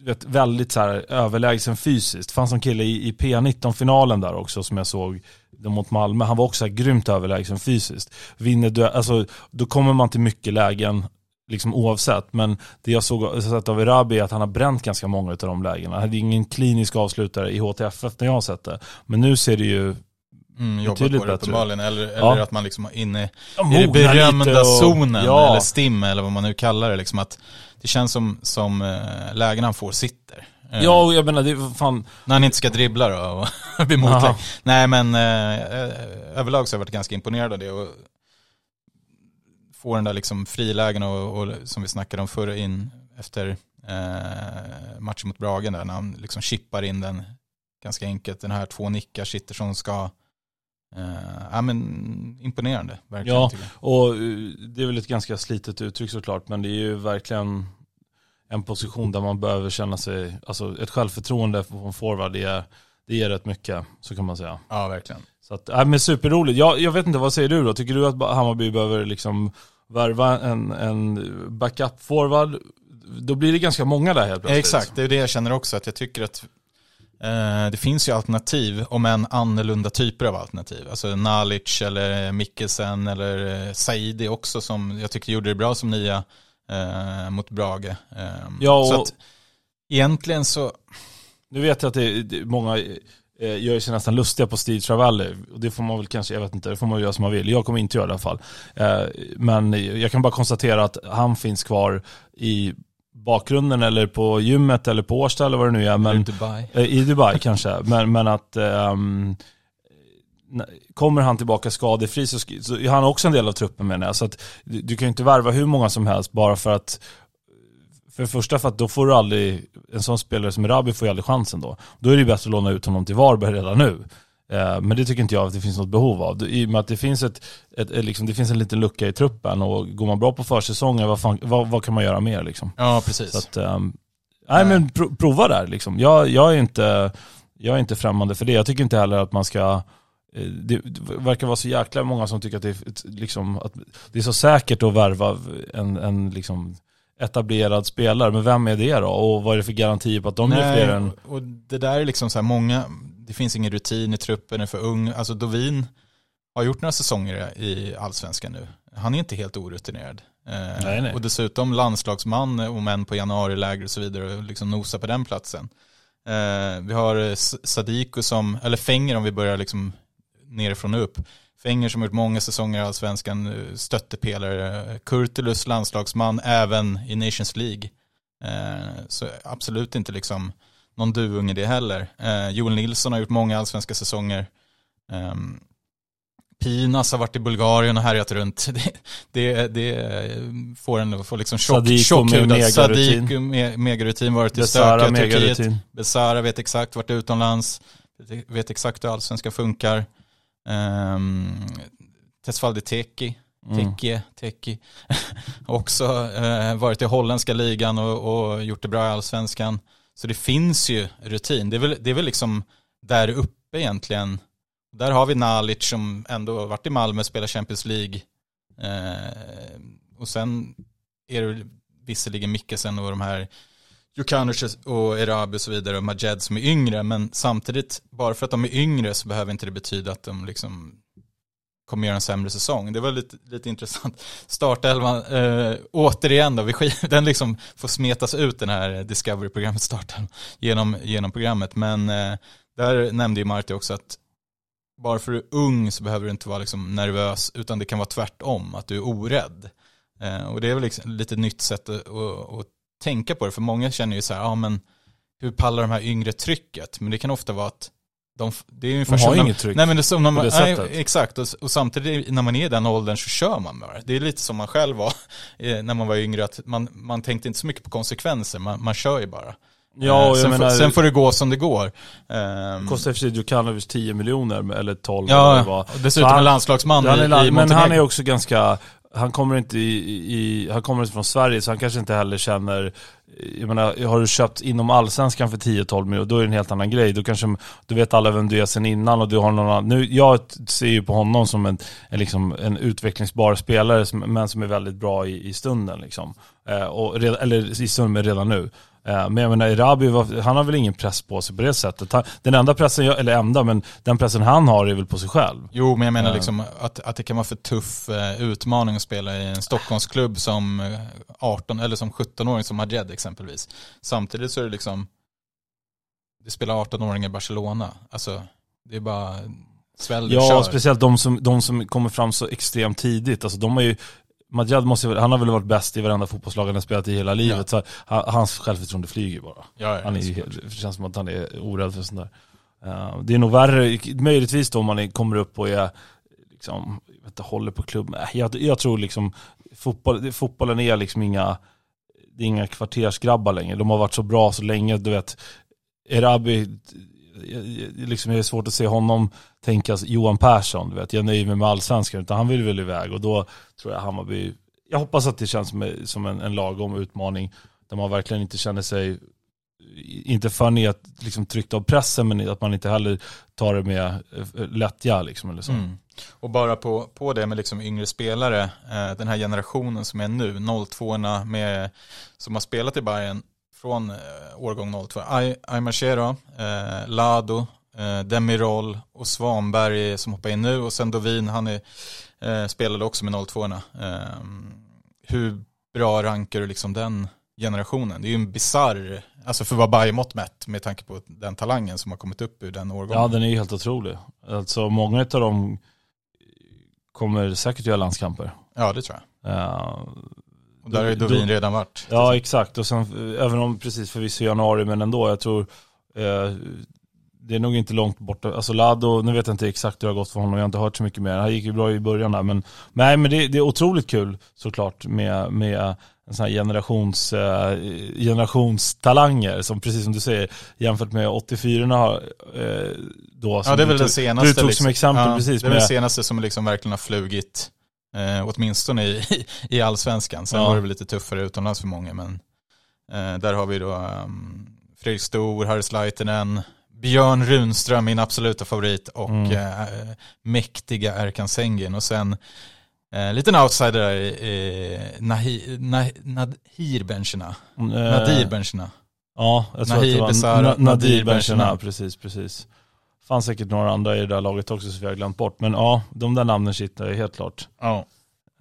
Vet, väldigt så här överlägsen fysiskt. Fanns en kille i, i P19-finalen där också som jag såg mot Malmö. Han var också här grymt överlägsen fysiskt. Vinner du, alltså, då kommer man till mycket lägen liksom oavsett. Men det jag såg sett av Erabi är att han har bränt ganska många av de lägena. Han hade ingen klinisk avslutare i HTFF när jag har sett det. Men nu ser det ju Mm, jobba på det uppenbarligen. Eller, eller att man liksom är inne ja, i den berömda och, zonen, ja. eller STIM eller vad man nu kallar det. Liksom att det känns som, som äh, lägen han får sitter. Eh, ja, och jag menar, det är fan... När han inte ska dribbla då och <laughs> bli motlägg. Nej, men äh, överlag så har jag varit ganska imponerad av det. Och få den där liksom frilägen och, och som vi snackade om förra in efter äh, matchen mot Bragen där, när han liksom chippar in den ganska enkelt. Den här två nickar sitter som ska ja, men imponerande, verkligen. Ja, och eh, det är väl ett ganska slitet uttryck såklart, men det är ju verkligen en position där man behöver känna sig, alltså ett självförtroende på en forward, det, är, det ger rätt mycket, så kan man säga. Ja, verkligen. Så att, ja, men superroligt. Jag, jag vet inte, vad säger du då? Tycker du att Hammarby behöver liksom värva en, en backup-forward? Då blir det ganska många där helt plötsligt. Exakt, det är det jag känner också, att jag tycker att Eh, det finns ju alternativ, om en annorlunda typer av alternativ. Alltså Nalic eller Mikkelsen eller eh, Saidi också som jag tycker gjorde det bra som nia eh, mot Brage. Eh, ja, och så att egentligen så... Nu vet jag att det, det många eh, gör sig nästan lustiga på Steve Travelli. Och det får man väl kanske, jag vet inte, det får man göra som man vill. Jag kommer inte göra det i alla fall. Eh, men jag kan bara konstatera att han finns kvar i bakgrunden eller på gymmet eller på Årsta eller vad det nu är. Men, I Dubai. Eh, I Dubai kanske. <laughs> Men, men att um, kommer han tillbaka skadefri så, så är han också en del av truppen menar jag. Så att du, du kan ju inte värva hur många som helst bara för att för det första för att då får du aldrig, en sån spelare som Rabi får ju aldrig chansen då. Då är det ju bättre att låna ut honom till Varberg redan nu. Eh, men det tycker inte jag att det finns något behov av. I och med att det finns, ett, ett, ett liksom, det finns en liten lucka i truppen och går man bra på försäsongen, vad, fan, vad, vad kan man göra mer liksom? Ja, precis. Så att, um, nej men pro, prova där liksom. Jag, jag, är inte, jag är inte främmande för det. Jag tycker inte heller att man ska eh, det, verkar vara så jäkla många som tycker att det, är, liksom, att det är så säkert att värva en, en liksom, etablerad spelare. Men vem är det då? Och vad är det för garantier på att de Nej, är fler än... Och det där är liksom så här många, det finns ingen rutin i truppen, är för ung. Alltså Dovin har gjort några säsonger i allsvenskan nu. Han är inte helt orutinerad. Eh, nej, nej. Och dessutom landslagsman, om än på januariläger och så vidare, och liksom nosa på den platsen. Eh, vi har Sadiku som, eller Fenger om vi börjar liksom nerifrån och upp. Fenger som gjort många säsonger i allsvenskan, eh, stöttepelare, Kurtulus landslagsman även i Nations League. Så absolut inte liksom någon duvunge det heller. Joel Nilsson har gjort många allsvenska säsonger. Ehm, Pinas har varit i Bulgarien och härjat runt. <laughs> Det, det, det får en att få liksom tjock, tjockhudad. Sadiq med megarutin, varit i stökiga Turkiet. Besara vet exakt vart utomlands, vet exakt hur allsvenska funkar. Um, Tesfaldi Teki, Teki, mm. Teki. <laughs> också uh, varit i holländska ligan och, och, gjort det bra i allsvenskan. Så det finns ju rutin. Det är väl, det är väl liksom där uppe egentligen där har vi Nalic som ändå varit i Malmö spelar Champions League. Eh, och sen är det visserligen Mikkelsen och de här Jukanovic och Erabi och så vidare och Majed som är yngre. Men samtidigt, bara för att de är yngre så behöver inte det betyda att de liksom kommer göra en sämre säsong. Det var lite, lite intressant. Startelvan, eh, återigen då, vi, <laughs> den liksom får smetas ut den här Discovery-programmet starten genom, genom programmet. Men eh, där nämnde ju Marti också att bara för att du är ung så behöver du inte vara liksom nervös utan det kan vara tvärtom, att du är orädd. Eh, och det är väl liksom lite nytt sätt att, att, att, tänka på det, för många känner ju så här, ja men hur pallar de här yngre trycket? Men det kan ofta vara att de, det är ungefär de har inget tryck nej, men det, som när man, nej, Exakt, och, och, samtidigt när man är i den åldern så kör man bara. Det är lite som man själv var <laughs> eh, när man var yngre, att man, man tänkte inte så mycket på konsekvenser, man, man kör ju bara. Ja, eh, sen, menar, får, sen, får, det gå som det går. Um, kostar för Djukanovic 10 miljoner eller 12 Ja, eller vad. dessutom han, en landslagsman han är, i, i Montenegro. Men han är också ganska, han kommer inte i, i, han kommer inte från Sverige så han kanske inte heller känner jag menar, har du köpt inom allsvenskan för 10-12 miljoner, då är det en helt annan grej. Då kanske, du vet alla vem du är sen innan och du har någon annan. Nu, jag ser ju på honom som en, en, liksom, en utvecklingsbar spelare, som, men som är väldigt bra i, i stunden. Liksom. Eh, och, eller i stunden, men redan nu. Eh, men jag menar, Erabi, han har väl ingen press på sig på det sättet. Den enda pressen, eller enda, men den pressen han har är väl på sig själv. Jo, men jag menar liksom att, att det kan vara för tuff eh, utmaning att spela i en Stockholmsklubb som 18 eller som 17-åring som Majed exempelvis. Samtidigt så är det liksom, det spelar 18-åringar i Barcelona. Alltså, det är bara svälj Ja, kör. speciellt de som, de som kommer fram så extremt tidigt. Alltså de har ju Madjad måste, han har väl varit bäst i varenda fotbollslag han har spelat i hela livet. Ja. Så hans självförtroende flyger bara. Ja, ja, han är ju, det känns som att han är orädd för sånt där. Uh, det är nog värre, möjligtvis då om man kommer upp och är, liksom, inte, håller på klubb. Jag, jag tror liksom, fotboll, fotbollen är liksom inga, det är inga kvartersgrabbar längre. De har varit så bra så länge, du vet. Erabi, liksom, det är svårt att se honom tänka Johan Persson, du vet, jag nöjer mig med allsvenskan, utan han vill väl iväg och då tror jag Hammarby, jag hoppas att det känns som, en, en lagom utmaning där man verkligen inte känner sig, inte för ner, liksom tryckt av pressen, men att man inte heller tar det med eh, lättja liksom eller så. Mm. Och bara på, på det med liksom yngre spelare, eh, den här generationen som är nu, 02 med, som har spelat i Bayern från eh, årgång 02. Aymar Chero, eh, Lado, Demirol och Svanberg som hoppar in nu och sen Dovin, han är, eh, spelade också med 02 eh, Hur bra rankar du liksom den generationen? Det är ju en bizarr, alltså för att vara Bajemått mätt med tanke på den talangen som har kommit upp ur den årgången. Ja den är ju helt otrolig. Alltså många av dem kommer säkert göra landskamper. Ja det tror jag. Uh, och där har ju Dovin redan varit. Ja exakt, och sen även om precis förvisso januari men ändå, jag tror eh, det är nog inte långt borta. Alltså Lado, nu vet jag inte exakt hur det har gått för honom, jag har inte hört så mycket mer. Han gick ju bra i början där, men, nej, men det, det är otroligt kul såklart med, med en sån här generations, eh, generationstalanger som precis som du säger jämfört med 84 har eh, då Ja det är väl du, det senaste. Du tog liksom. som exempel ja, precis. Det är väl det senaste som liksom verkligen har flugit, eh, åtminstone i, i allsvenskan. Sen Ja. var det väl lite tuffare utomlands för många, men eh, där har vi då um, Fredrik Stor, Harris Laitinen, Björn Runström, min absoluta favorit, och Mm. eh, mäktiga Erkan Sengin. Och sen eh, liten outsider där, eh, Nahi, nah, Nahir Benchina. eh, Nadir Benchina. Ja, jag tror Nahir att det var Besara, Na- Nadir Nadir. Benchena, precis, precis. fanns säkert några andra i det där laget också som vi har glömt bort. Men ja, de där namnen sitter helt klart. Ja.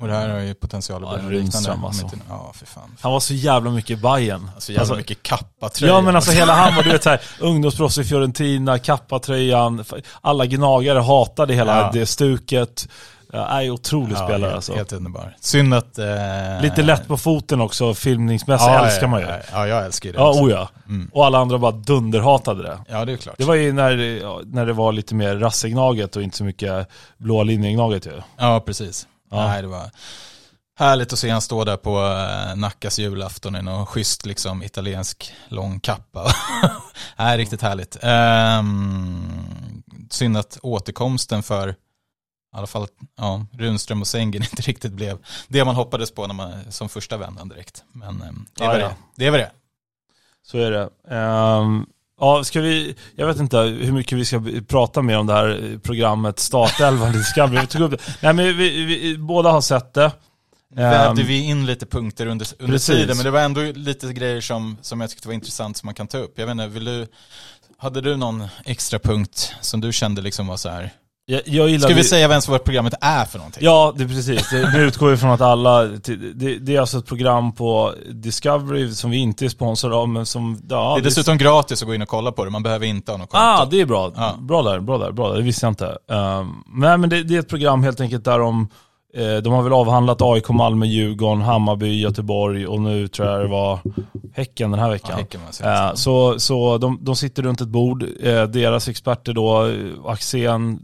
Och det här har ju potential att Ja, bli. Rundström alltså. Ja, för fan. Han var så jävla mycket i Bayern. Alltså jävla Alltså, mycket kappatröja. Ja men alltså hela han var, du vet såhär, <laughs> ungdomsproffs i Fiorentina, kappatröjan, alla gnagare hatade hela Ja. det stuket. Ja, är otrolig Ja, spelare helt, alltså. Helt underbar. Synd att... Eh, Lite lätt på foten också, filmningsmässigt ja, älskar man ju. Ja, ja, jag älskar det. Ja, också. oh ja. Mm. Och alla andra bara dunderhatade det. Ja, det är klart. Det var ju när, när det var lite mer rassegnaget och inte så mycket blåa linjegnaget ju. Ja, precis. Ja. Nej, det var härligt att se han stå där på eh, Nackas julafton i någon schysst liksom, italiensk lång kappa. <laughs> Nej, riktigt härligt. Ehm, synd att återkomsten för i alla fall ja, Runström och Sengen <laughs> inte riktigt blev det man hoppades på när man, som första vändan direkt. Men ehm, det är väl det. Det är väl det. Så är det. Ehm, ja, ska vi, jag vet inte hur mycket vi ska prata mer om det här programmet Startelvan tog upp det. Nej men vi, vi, båda har sett det. vävde Ehm, vi in lite punkter under, under precis. tiden, men det var ändå lite grejer som, som jag tyckte var intressant som man kan ta upp. Jag vet inte, vill du, hade du någon extra punkt som du kände liksom var så här? Jag, jag Ska vi säga vem som vad programmet är för någonting? Ja, det är precis. Det, nu utgår vi från att alla, det, det är alltså ett program på Discovery som vi inte är sponsrade av, men som, ja, det är dessutom gratis att gå in och kolla på det, man behöver inte ha något konto. Ah, det är bra. Ja. Bra där, bra där, bra där. Det visste jag inte. Um, nej men det, det är ett program helt enkelt där de, de har väl avhandlat AIK, Malmö, Djurgården, Hammarby, Göteborg och nu tror jag det var Häcken den här Ja, veckan. Senast. Eh, så så de, de sitter runt ett bord, eh, deras experter då, eh, Axén,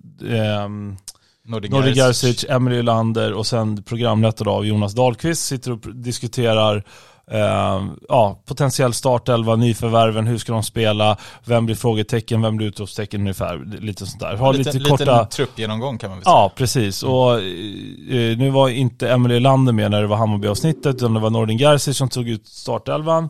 Nordic Garcic. Garcic, Emelie Lander och sen programledare av Jonas Dahlqvist sitter och diskuterar eh, ja, potentiell startelva, nyförvärven, hur ska de spela, vem blir frågetecken, vem blir utropstecken ungefär, lite sånt där. Har Lite, lite, korta... truppgenomgång kan man väl säga. Ja, precis. Och eh, nu var inte Emelie Lander med när det var Hammarby-avsnittet, utan det var Nordin Gerzic som tog ut startelvan.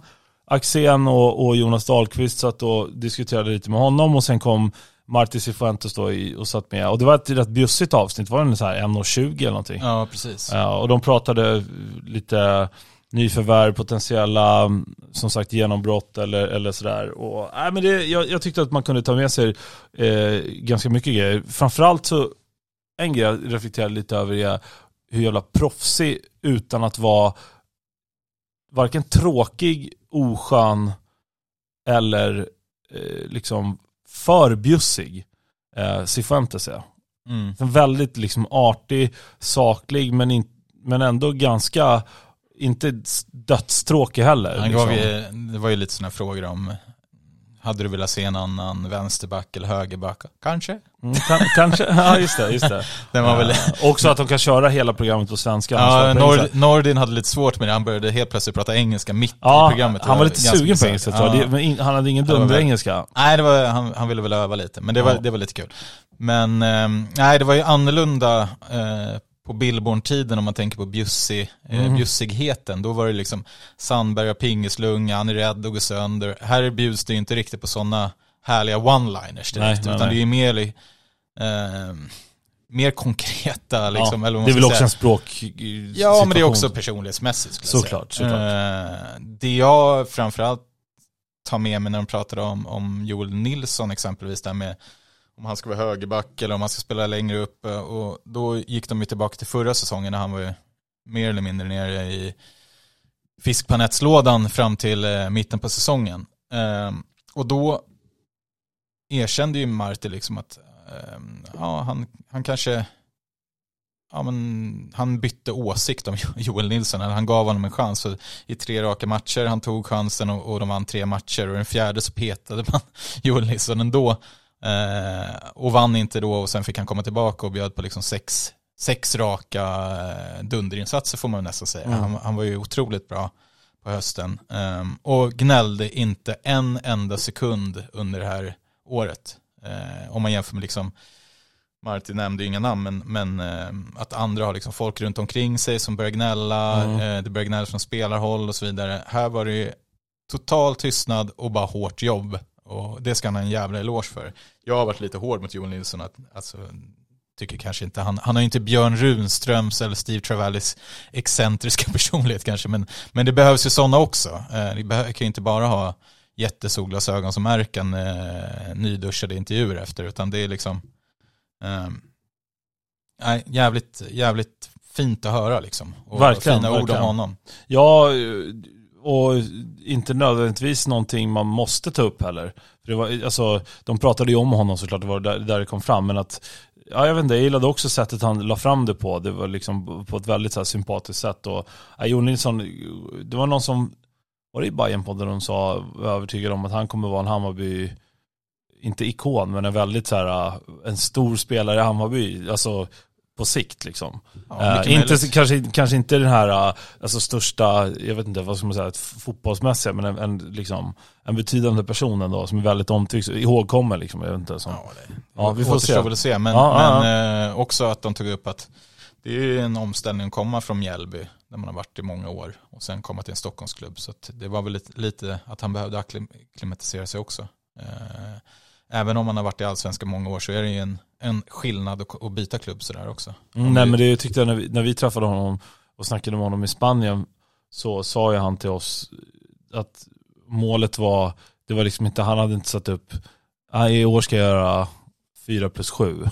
Axén och, och Jonas Dahlqvist satt och diskuterade lite med honom och sen kom Marti Cifuentes då i, och satt med. Och det var ett rätt bjussigt avsnitt, var det så här 1.20 eller någonting? Ja, precis. Ja, och de pratade lite nyförvärv, potentiella som sagt genombrott eller, eller sådär. Och, nej, men det, jag, jag tyckte att man kunde ta med sig eh, ganska mycket grejer. Framförallt så, en grej jag reflekterade lite över är hur jävla proffsig utan att vara varken tråkig, oskön eller eh, liksom för bjussig eh, Cifuentes är. Mm. Väldigt liksom artig, saklig men, in, men ändå ganska, inte dödstråkig heller. Han liksom. gav ju, det var ju lite sådana frågor om, hade du velat se en annan vänsterback eller högerback? Kanske. mm, kan, kanske, <laughs> ja just det. Just det. <laughs> Den var väl... Eh, också att de kan köra hela programmet på svenska. Ja, Nord. Nordin hade lite svårt med det, han började helt plötsligt prata engelska mitt i ja, programmet. han var lite sugen på engelska tror jag. Ja. Men han hade ingen Ja, dunderengelska. Nej, det var, han, han ville väl öva lite, men det var, Ja. det var lite kul. Men ehm, nej, det var ju annorlunda eh, på Billborn-tiden om man tänker på bjussig, eh, Mhm. bjussigheten. Då var det liksom Sandberg och pingeslunga, han är rädd att gå sönder. Här bjuds det ju inte riktigt på sådana härliga one-liners direkt, Nej, nej, utan nej. det är mer, ehm, mer konkreta liksom. ja, eller det är väl också säga. en språk Ja, men det är också personlighetsmässigt Såklart, såklart. Eh, det jag framförallt tar med mig när de pratar om, om Joel Nilsson exempelvis, där med om han ska vara högerback eller om han ska spela längre upp. Och då gick de ju tillbaka till förra säsongen när han var ju mer eller mindre nere i fiskpanettslådan fram till eh, mitten på säsongen. Ehm, och då erkände ju Marti liksom att ehm, ja, han, han kanske ja, men han bytte åsikt om <laughs> Joel Nilsson, eller han gav honom en chans. Så I tre raka matcher, han tog chansen och, och de vann tre matcher och den fjärde så petade man <laughs> Joel Nilsson ändå. Eh, och vann inte då och sen fick han komma tillbaka och bjöd på liksom sex, sex raka eh, dunderinsatser får man nästan säga. Mm. Han, han var ju otroligt bra på hösten. Um, och gnällde inte en enda sekund under det här året. Uh, om man jämför med liksom, Martin nämnde ju inga namn, men, men uh, att andra har liksom folk runt omkring sig som börjar gnälla, Mm. uh, det börjar gnälla från spelarhåll och så vidare. Här var det total tystnad och bara hårt jobb. Och det ska han ha en jävla eloge för. Jag har varit lite hård mot Joel Nilsson, att, alltså, tycker kanske inte, han, han har inte Björn Runströms eller Steve Travallis excentriska <laughs> personlighet kanske, men, men det behövs ju sådana också. Eh, det kan ju inte bara ha jättesolglasögon som Erkan eh, nyduschade intervjuer efter, utan det är liksom eh, jävligt, jävligt fint att höra liksom. Och Verkligen, fina ord verkligen. om honom. Ja, och inte nödvändigtvis någonting man måste ta upp heller. För det var, alltså, de pratade ju om honom såklart, det var där, där det kom fram. Men att, ja, jag vet inte, jag gillade också sättet han la fram det på. Det var liksom på ett väldigt så här, sympatiskt sätt. Och, ja, Jon Nilsson, det var någon som, var det i Bajen-podden de sa, var övertygad om att han kommer vara en Hammarby, inte ikon, men en väldigt så här, en stor spelare i Hammarby. Alltså på sikt liksom. Ja, mycket inte, kanske, kanske inte den här eh, alltså, största, jag vet inte vad ska man säga, ett fotbollsmässiga, men en, en, liksom, en betydande person ändå som är väldigt omtyckt, ihågkommen liksom. Jag vet inte, som, Ja, det, Ja, vi får se. väl se. Men, Ja, men Eh, också att de tog upp att det är en omställning att komma från Mjällby, där man har varit i många år, och sen komma till en Stockholmsklubb. Så det var väl lite, lite att han behövde akklimatisera sig också. Eh, Även om man har varit i allsvenska många år så är det ju en, en skillnad att, att byta klubb sådär också. Mm, nej men det tyckte jag när vi, när vi träffade honom och snackade med honom i Spanien så sa ju han till oss att målet var, det var liksom inte, han hade inte satt upp, "Ah, i år ska jag göra 4 plus 7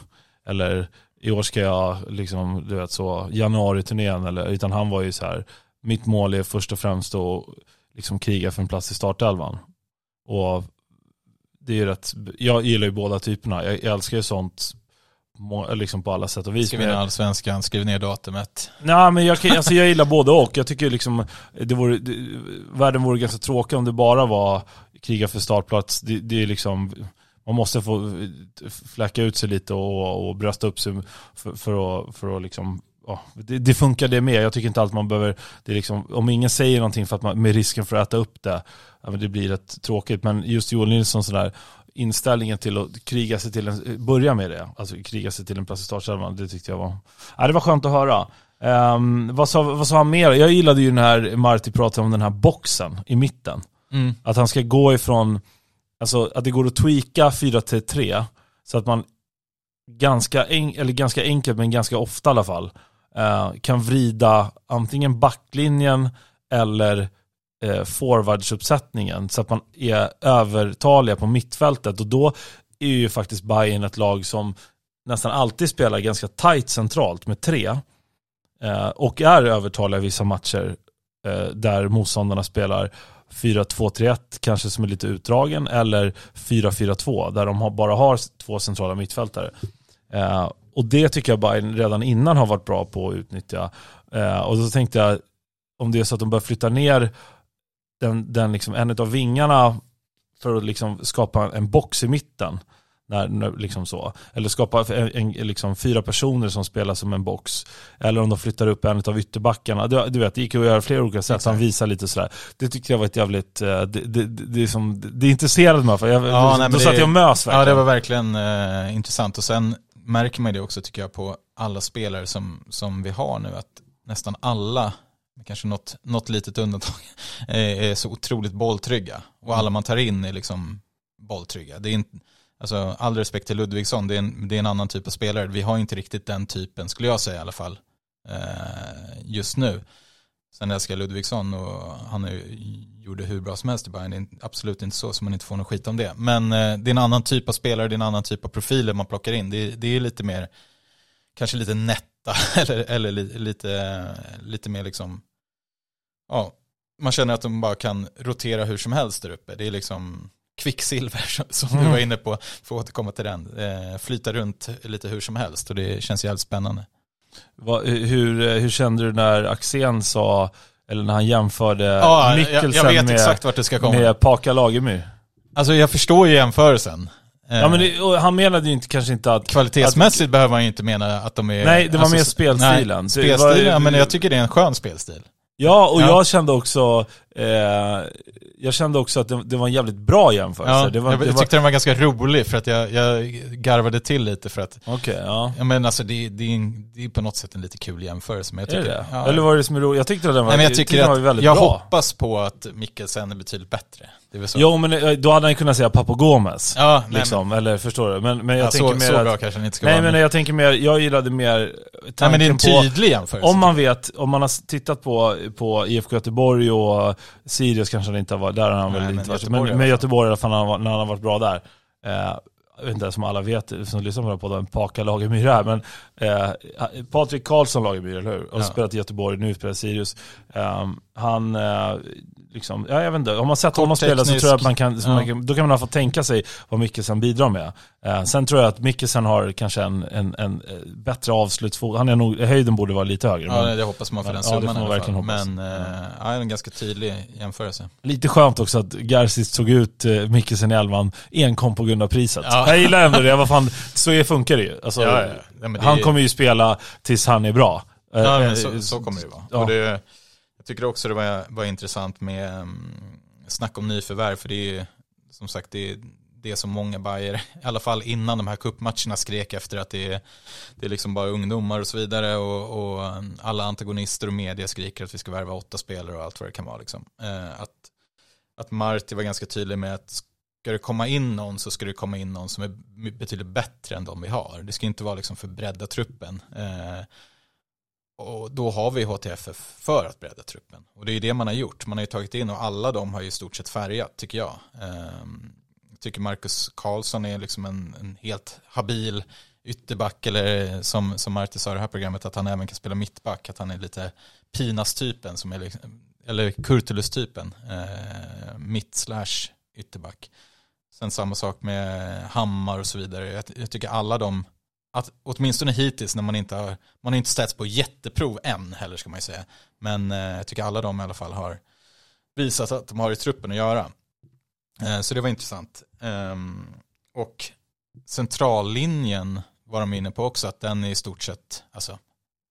eller i år ska jag liksom, du vet så, januari-turnén eller, utan han var ju så här, mitt mål är först och främst att liksom kriga för en plats i startelvan. Och det är rätt, jag gillar ju båda typerna, jag, jag älskar ju sånt liksom på alla sätt och vis. Men- vinna allsvenskan, skriv ner datumet. Nej men jag, alltså jag gillar både och. Jag tycker liksom det vore, det, världen vore ganska tråkig om det bara var kriga för startplats. Det, det är liksom, man måste få fläcka ut sig lite och, och brösta upp sig för, för att, för att liksom Ja, det, det funkar det med. Jag tycker inte alltid man behöver, det är liksom, om ingen säger någonting för att man, med risken för att äta upp det, ja, det blir rätt tråkigt. Men just Joel Nilsson sådär, inställningen till att kriga sig till en, börja med det, alltså kriga sig till en plats i startelvan, det tyckte jag var, ja, det var skönt att höra. Ehm, vad, sa, vad sa han mer? Jag gillade ju den här, Marti pratade om den här boxen i mitten. Mm. Att han ska gå ifrån, alltså att det går att tweaka 4 till 3 så att man ganska, en, eller ganska enkelt men ganska ofta i alla fall Eh, kan vrida antingen backlinjen eller eh, forwardsuppsättningen så att man är övertaliga på mittfältet och då är ju faktiskt Bayern ett lag som nästan alltid spelar ganska tight centralt med tre eh, och är övertaliga i vissa matcher eh, där motståndarna spelar 4-2-3-1 kanske som är lite utdragen eller 4-4-2 där de har, bara har två centrala mittfältare. Eh, och det tycker jag Bayern redan innan har varit bra på att utnyttja. Eh, och då tänkte jag om det är så att de bör flytta ner den, den liksom, en av vingarna för att liksom skapa en box i mitten. När, när, liksom så. Eller skapa en, en, liksom fyra personer som spelar som en box. Eller om de flyttar upp en av ytterbackarna. Du, du vet, det gick att göra flera olika sätt. Han visar lite sådär. Det tyckte jag var ett jävligt, eh, det, det, det, som, det intresserade mig för. Jag, Ja, nej, då det- satt jag och mös verkligen. Ja, det var verkligen eh, intressant. Och sen märker man det också tycker jag på alla spelare som, som vi har nu. Att nästan alla, kanske något, något litet undantag, <laughs> är, så otroligt bolltrygga. Och alla man tar in är liksom bolltrygga. Det är inte, alltså, all respekt till Ludvigsson, det är, en, det är en annan typ av spelare. Vi har inte riktigt den typen, skulle jag säga i alla fall, eh, just nu. Sen älskar jag Ludvigsson och han är, ju- gjorde hur bra som helst i Bayern. Absolut inte så, så man inte får någon skit om det. Men eh, det är en annan typ av spelare, det är en annan typ av profiler man plockar in. Det, är- det är lite mer, kanske lite nätta <laughs> eller, eller li, lite, lite mer liksom, ja, man känner att de bara kan rotera hur som helst där uppe. Det är liksom kvicksilver <laughs> som, du Mm. var inne på, för att återkomma till den. Eh, flyta runt lite hur som helst och det känns jävligt spännande. Vad- hur, hur kände du när Axén sa, eller när han jämförde Ja, jag, Mikkelsen jag vet med, exakt vart det ska komma. med Paka Lagemyr? Alltså jag förstår ju jämförelsen. Ja, men det, han menade ju inte, kanske inte att... Kvalitetsmässigt behöver man ju inte mena att de är... Nej, det var alltså, mer spelstilen. Nej, spelstilen, ja, men jag tycker det är en skön spelstil. Ja, och Ja. jag kände också, eh, jag kände också att det, det var en jävligt bra jämförelse. Ja, det var, jag, det jag var, tyckte den var ganska rolig för att jag, jag garvade till lite för att, Okej, ja. ja men alltså det, det, är en, det är på något sätt en lite kul jämförelse. Men jag Är tycker, det det? ja, Eller var det som är roligt? Jag tyckte att den var, Nej, men jag jag tycker var att, väldigt jag bra. hoppas på att Mikkelsen är betydligt bättre. Det är väl så. Jo, men eh, då hade han kunnat säga Papo Gomez. ja, nej, liksom, eller förstår du? Men, men men, jag ja, tänker så, mer så att, bra kanske den inte ska Nej vara. men jag tänker mer, jag gillade mer nej, tanken men det är en på tydlig jämförelse. Om man vet, om man har tittat på, på IFK Göteborg och Sirius kanske han inte har varit, där har han Nej, väl men inte varit. Göteborg Men fall. Göteborg i alla fall när han, var- när han har varit bra där. Eh, jag vet inte som alla vet, som lyssnar på den här podden, Paka Lagemyr här, men eh, Patrik Karlsson Lagemyr, eller hur? Har Ja. spelat i Göteborg, nu spelar Sirius. Eh, han, eh, liksom, ja, jag vet inte, om man sett honom spela så tror jag att man kan, Ja. man kan, då kan man i alla fall tänka sig vad Mikkelsen bidrar med. Eh, sen tror jag att Mikkelsen har kanske en, en, en eh, bättre avslutsfot, han är nog, höjden borde vara lite högre. Ja, men- det hoppas man för Ja, den det får summan man alla verkligen fall. hoppas. Men eh, ja, en ganska tydlig jämförelse. Lite skönt också att Garcis tog ut eh, Mikkelsen i elvan enkom på grund av priset. Ja. Jag gillar ändå det, vad fan, så är- funkar det ju. Alltså, Ja, ja. Men det han är- kommer ju spela tills han är bra. Eh, Ja, men så, så kommer det ju vara. ja. Jag tycker också det var, var intressant med um, snack om nyförvärv, för det är ju som sagt det är det som många Bayer, i alla fall innan de här kuppmatcherna skrek efter att det är, det är liksom bara ungdomar och så vidare och, och mm, alla antagonister och media skriker att vi ska värva åtta spelare och allt vad det kan vara. Liksom. Eh, att, att Marti var ganska tydlig med att ska det komma in någon så ska det komma in någon som är betydligt bättre än de vi har. Det ska inte vara liksom för bredda truppen. Eh, och då har vi HTFF för att bredda truppen. Och det är det man har gjort. Man har ju tagit in och alla de har ju i stort sett färgat tycker jag. Ehm, jag tycker Marcus Karlsson är liksom en, en helt habil ytterback eller som, som Marti sa i det här programmet att han även kan spela mittback. Att han är lite Pinas-typen som är liksom, eller Kurtulus-typen. Eh, mitt slash ytterback. Sen samma sak med Hammar och så vidare. Jag, jag tycker alla de att åtminstone hittills när man inte har, man har inte ställts på jätteprov än heller ska man ju säga. Men eh, jag tycker alla de i alla fall har visat att de har i truppen att göra. Eh, så det var intressant. Eh, och centrallinjen var de inne på också att den är i stort sett, alltså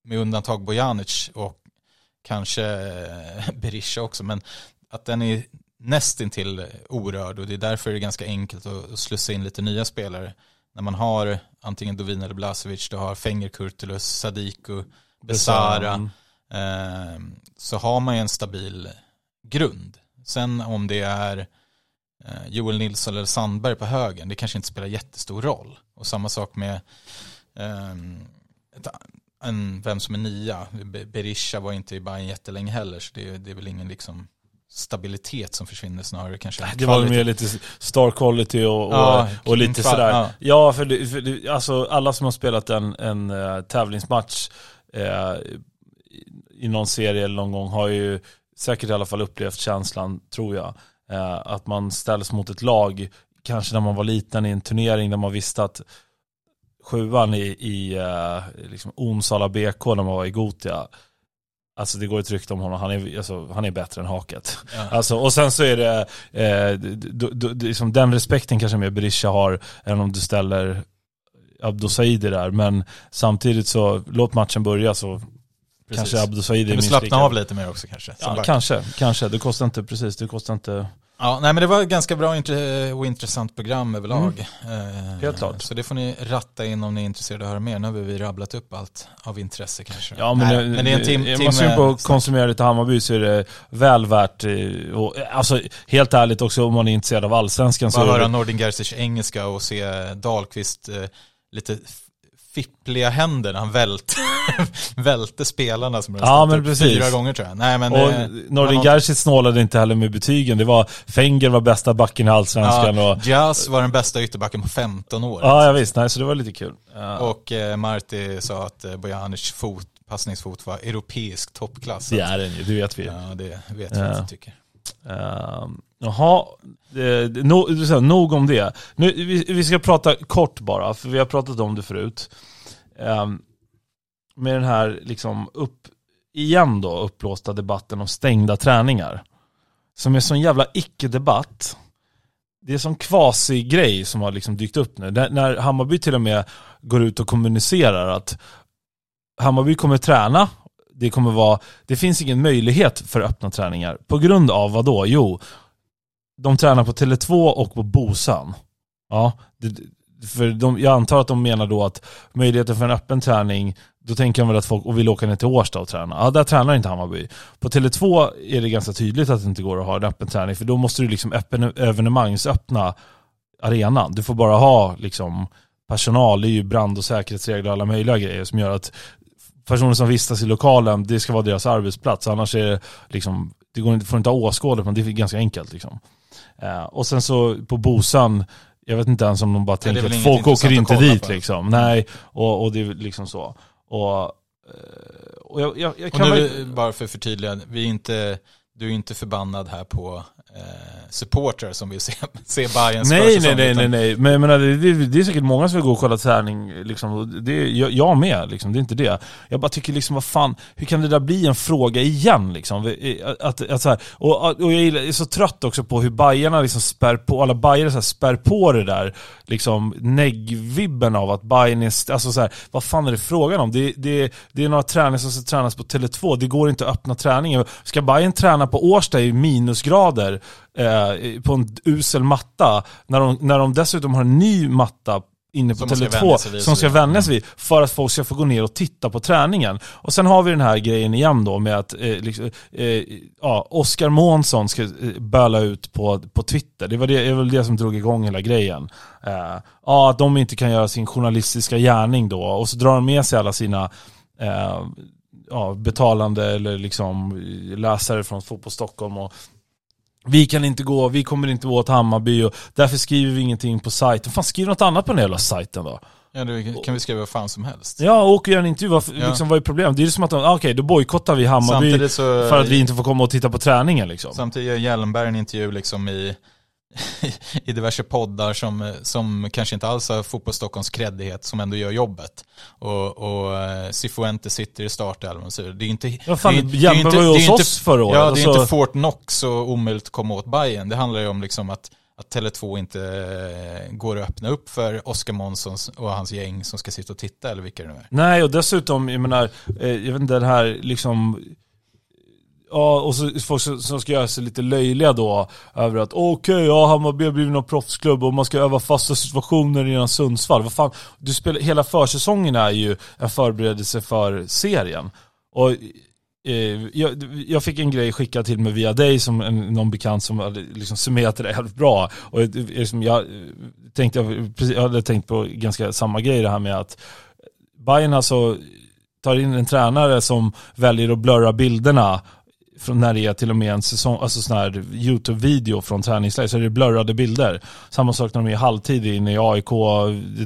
med undantag Bojanic och kanske eh, Berisha också, men att den är nästintill orörd och det är därför det är ganska enkelt att att slussa in lite nya spelare när man har antingen Dovin eller Blasevic, du har Fenger Kurtulus, Sadiku, Besara, eh, så har man ju en stabil grund. Sen om det är eh, Joel Nilsson eller Sandberg på högen, det kanske inte spelar jättestor roll. Och samma sak med eh, ett, en, vem som är nia. Be- Berisha var inte i Bayern jättelänge heller, så det, det är väl ingen liksom stabilitet som försvinner snarare kanske. Det var mer lite star quality och, och, Ja, och lite sådär. ja. Ja, för, det, för det, alltså alla som har spelat en, en eh, tävlingsmatch eh, i någon serie eller någon gång har ju säkert i alla fall upplevt känslan, tror jag, eh, att man ställs mot ett lag, kanske när man var liten i en turnering där man visste att sjuan i, i liksom Onsala BK när man var i Gotia, Alltså det går ett rykte om honom, han är, alltså, han är bättre än Haket. Ja. Alltså, och sen så är det, eh, d- d- d- liksom den respekten kanske mer Berisha har än om du ställer Abdo Saidi där. Men samtidigt så, låt matchen börja så Precis. kanske Abdo Saidi är Kan vi minst slappna av lite mer också kanske? Ja, kanske, kanske. Det kostar inte, precis, det kostar inte Ja, nej men det var ett ganska bra och intressant program överlag. Eh, Mm. Helt klart. Så det får ni ratta in om ni är intresserade av att höra mer. Nu har vi rabblat upp allt av intresse kanske. Ja men, nej, men det är en tim, timme. man sugen på att konsumera lite Hammarby så är det väl värt, eh, och, alltså helt ärligt också om man är intresserad av allsvenskan så Bara är höra Nordin Gerzic engelska och se Dahlqvist eh, lite fippliga händer när han välte, <laughs> välte spelarna som Ja, men precis. fyra gånger tror jag. Nej, men, och eh, Nordin någon- Gerzic snålade inte heller med betygen. Det var, Fenger var bästa backen i allsvenskan och ja, Jazz var den bästa ytterbacken på 15 år. Ja, ja visst. Nej, så det var lite kul. Ja. Och eh, Marti sa att eh, Bojanic fot, passningsfot var europeisk toppklass. det är den ju, det vet vi. Ja, det vet vi Ja. att du tycker. Um, jaha, eh, no, du nog om det. Nu, vi, vi ska prata kort bara, för vi har pratat om det förut. Eh, med den här, liksom, upp, igen då, uppblåsta debatten om stängda träningar. Som är sån jävla icke-debatt. det är som kvasi-grej som har liksom dykt upp nu. När, när Hammarby till och med går ut och kommunicerar att Hammarby kommer träna, det kommer vara, det finns ingen möjlighet för öppna träningar. På grund av vad då? Jo, de tränar på Tele2 och på Bosan. Ja, det, för de, jag antar att de menar då att möjligheten för en öppen träning, då tänker de väl att folk och vill åka ner till Årsta och träna. Ja, där tränar inte Hammarby. På Tele2 är det ganska tydligt att det inte går att ha en öppen träning, för då måste du liksom öppen, evenemangsöppna arenan. Du får bara ha liksom personal, det är ju brand och säkerhetsregler och alla möjliga grejer som gör att personer som vistas i lokalen, det ska vara deras arbetsplats. Annars är det liksom, det går inte, får inte ha åskådare, men det är ganska enkelt liksom. Eh, och sen så på Bosan, jag vet inte ens om de bara tänker väl att folk åker inte dit liksom. Nej, och, och det är liksom så. Och, eh, och jag, jag, jag Och kan nu, väl... bara för att förtydliga, vi är inte, du är inte förbannad här på eh, supportrar som vill se, <laughs> se Bayerns Nej, nej, nej, nej, nej. Men jag menar, det, det, är säkert många som vill gå och kolla träning. Liksom. Det, är- jag, jag med, liksom. det är inte det. Jag bara tycker liksom, vad fan, hur kan det där bli en fråga igen? Liksom? Vi- Att, att, så här, och, och jag är så trött också på hur Bajarna liksom spär på, alla Bajare så här spär på det där liksom neggvibben av att Bayern är, alltså så här, vad fan är det frågan om? Det, det, det är några träningar som ska tränas på Tele2, det går inte att öppna träningen. Ska Bayern träna på Årsta i minusgrader eh, på en usel matta, när de, när de dessutom har en ny matta inne på Som man ska Tele2 vänja sig vid och som ska vänja sig vid för att folk ska få gå ner och titta på träningen. Och sen har vi den här grejen igen då med att eh, liksom, eh, ja, Oskar Månsson ska eh, böla ut på, på Twitter. Det var det, det var det som drog igång hela grejen. Eh, ja, att de inte kan göra sin journalistiska gärning då och så drar de med sig alla sina eh, ja, betalande eller liksom läsare från Fotboll Stockholm och vi kan inte gå, vi kommer inte åt Hammarby och därför skriver vi ingenting på sajten. Fan skriv något annat på den jävla sajten då. Ja, det kan vi skriva vad fan som helst. Ja, åk och gör en intervju. Vad, Ja. liksom, vad är problemet? Det är ju som att ah, okej då bojkottar vi Hammarby så... för att vi inte får komma och titta på träningen liksom. Samtidigt gör Hjelmberg en intervju liksom i, <laughs> i diverse poddar som, som kanske inte alls har Fotboll Stockholms kreddighet som ändå gör jobbet. Och, och eh, Cifuentes sitter i startelvan och så vidare. Det är inte... Ja, fan, det är- det är inte- det är inte- oss förra året. Ja, det är alltså- inte Fort Knox och omöjligt att komma åt Bayern. Det handlar ju om liksom att, att Tele2 inte eh, går att öppna upp för Oskar Månsson och hans gäng som ska sitta och titta eller vilka det nu är. Nej, och dessutom, jag menar, eh, jag vet inte, den här liksom Ja, och så folk som, som ska göra sig lite löjliga då över att okej, ja Hammarby har blivit någon proffsklubb och man ska öva fasta situationer innan Sundsvall. Vad fan, du spelar, hela försäsongen är ju en förberedelse för serien. Och eh, jag, jag fick en grej skickad till mig via dig som en, någon bekant som hade liksom summerat det jävligt bra. Och liksom, jag, eh, tänkte, jag hade tänkt på ganska samma grej det här med att Bayern alltså tar in en tränare som väljer att blurra bilderna från när det är till och med en säsong, alltså sån här YouTube-video från träningsläger så är det blurrade bilder. Samma sak när de är i halvtid inne i AIK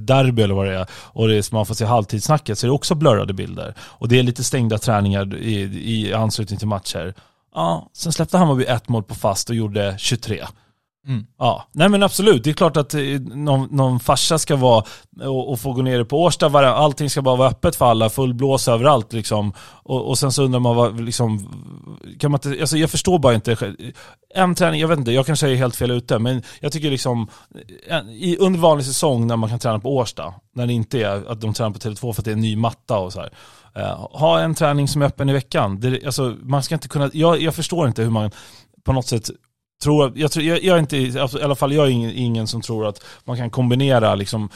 derby eller vad det är och det är man får se halvtidssnacket så är det också blurrade bilder. Och det är lite stängda träningar i, i anslutning till matcher. Ja, sen släppte Hammarby ett mål på fast och gjorde 23. Mm. Ja, nej men absolut. Det är klart att eh, någon, någon farsa ska vara och, och få gå ner på Årsta, var- allting ska bara vara öppet för alla, full blås överallt liksom. Och, och sen så undrar man vad, liksom, kan man inte, alltså jag förstår bara inte. En träning, jag vet inte, jag kanske är helt fel ute, men jag tycker liksom, en, i, under vanlig säsong när man kan träna på Årsta, när det inte är att de tränar på Tele2 för att det är en ny matta och så här. Eh, ha en träning som är öppen i veckan. Det, alltså, man ska inte kunna, jag, jag förstår inte hur man på något sätt tror, jag, jag, jag är inte, i alla fall jag är ingen, ingen som tror att man kan kombinera liksom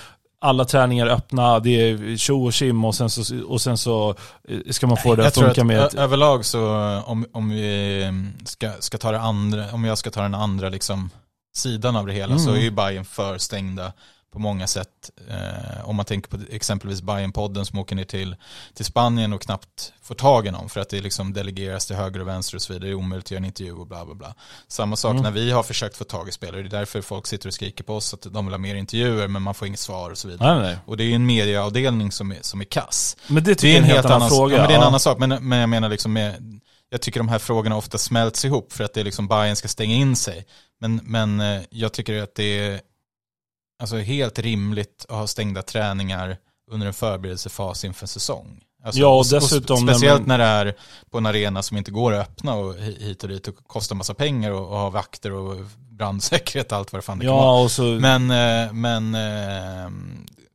alla träningar öppna, det är tjo och tjim och sen så, och sen så eh, ska man få det att funka att med ett, överlag så om, om vi ska, ska ta det andra, om jag ska ta den andra liksom sidan av det hela så Mm. är ju Bayern för stängda på många sätt. Eh, om man tänker på exempelvis Bayern-podden som åker ner till, till Spanien och knappt får tag i någon för att det liksom delegeras till höger och vänster och så vidare. Det är omöjligt att göra en intervju och bla bla bla. Samma sak Mm. när vi har försökt få tag i spelare. Det är därför folk sitter och skriker på oss att de vill ha mer intervjuer men man får inget svar och så vidare. nej, nej. Och det är ju en medieavdelning som är, som är kass. Men det Det är en helt annan fråga. Ja, men det är en Ja. annan sak. Men, men jag menar liksom med, jag tycker de här frågorna ofta smälts ihop för att det är liksom Bayern ska stänga in sig. Men, men eh, jag tycker att det är alltså helt rimligt att ha stängda träningar under en förberedelsefas inför en säsong. Alltså, Ja, och dessutom när speciellt man- när det är på en arena som inte går att öppna och hi- hit och dit och kostar massa pengar och, och ha vakter och brandsäkerhet och allt vad det fan det kan vara. Ja, och så... Men, eh, men eh,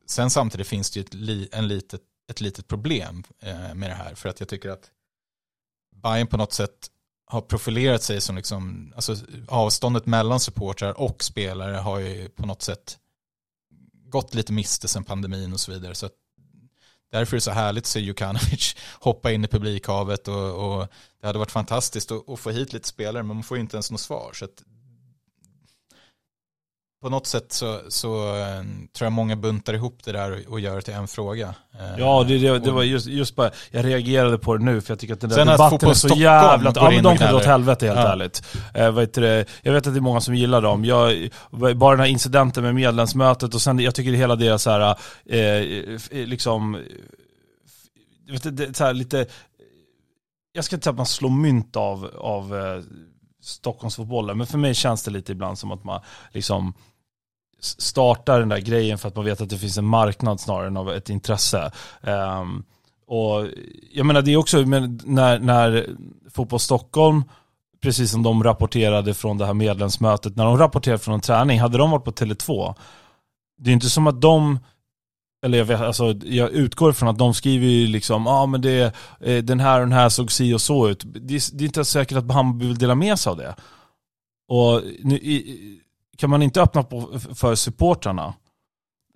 sen samtidigt finns det ju ett, en litet, ett litet problem eh, med det här. För att jag tycker att Bayern på något sätt har profilerat sig som liksom, alltså avståndet mellan supportrar och spelare har ju på något sätt gått lite miste sen pandemin och så vidare. Så att därför är det så härligt att se Jukanovic <laughs> hoppa in i publikhavet och, och det hade varit fantastiskt att, att, få hit lite spelare men man får ju inte ens något svar. Så att på något sätt så, så eh, tror jag många buntar ihop det där och, och gör det till en fråga. Eh, ja, det, det, det var just, just bara, jag reagerade på det nu för jag tycker att den där Sen debatten är så jävla... Ja men de kan dra åt helvete helt ja. ärligt. Eh, vet du, jag vet att det är många som gillar dem. Jag, bara den här incidenten med medlemsmötet och sen, jag tycker det hela det så här, eh, liksom, vet du, det, så här, lite, jag ska inte säga att man slår mynt av, av eh, Stockholmsfotbollen, men för mig känns det lite ibland som att man liksom startar den där grejen för att man vet att det finns en marknad snarare än av ett intresse. Um, och jag menar det är också men när, när Fotboll Stockholm, precis som de rapporterade från det här medlemsmötet, när de rapporterade från en träning, hade de varit på Tele2, det är inte som att de eller jag, vet, alltså, jag utgår från att de skriver ju liksom, ja ah, men det, eh, den här och den här såg si och så ut. Det, det är inte säkert att Hammarby vill dela med sig av det. Och nu, i, kan man inte öppna på, för supportrarna,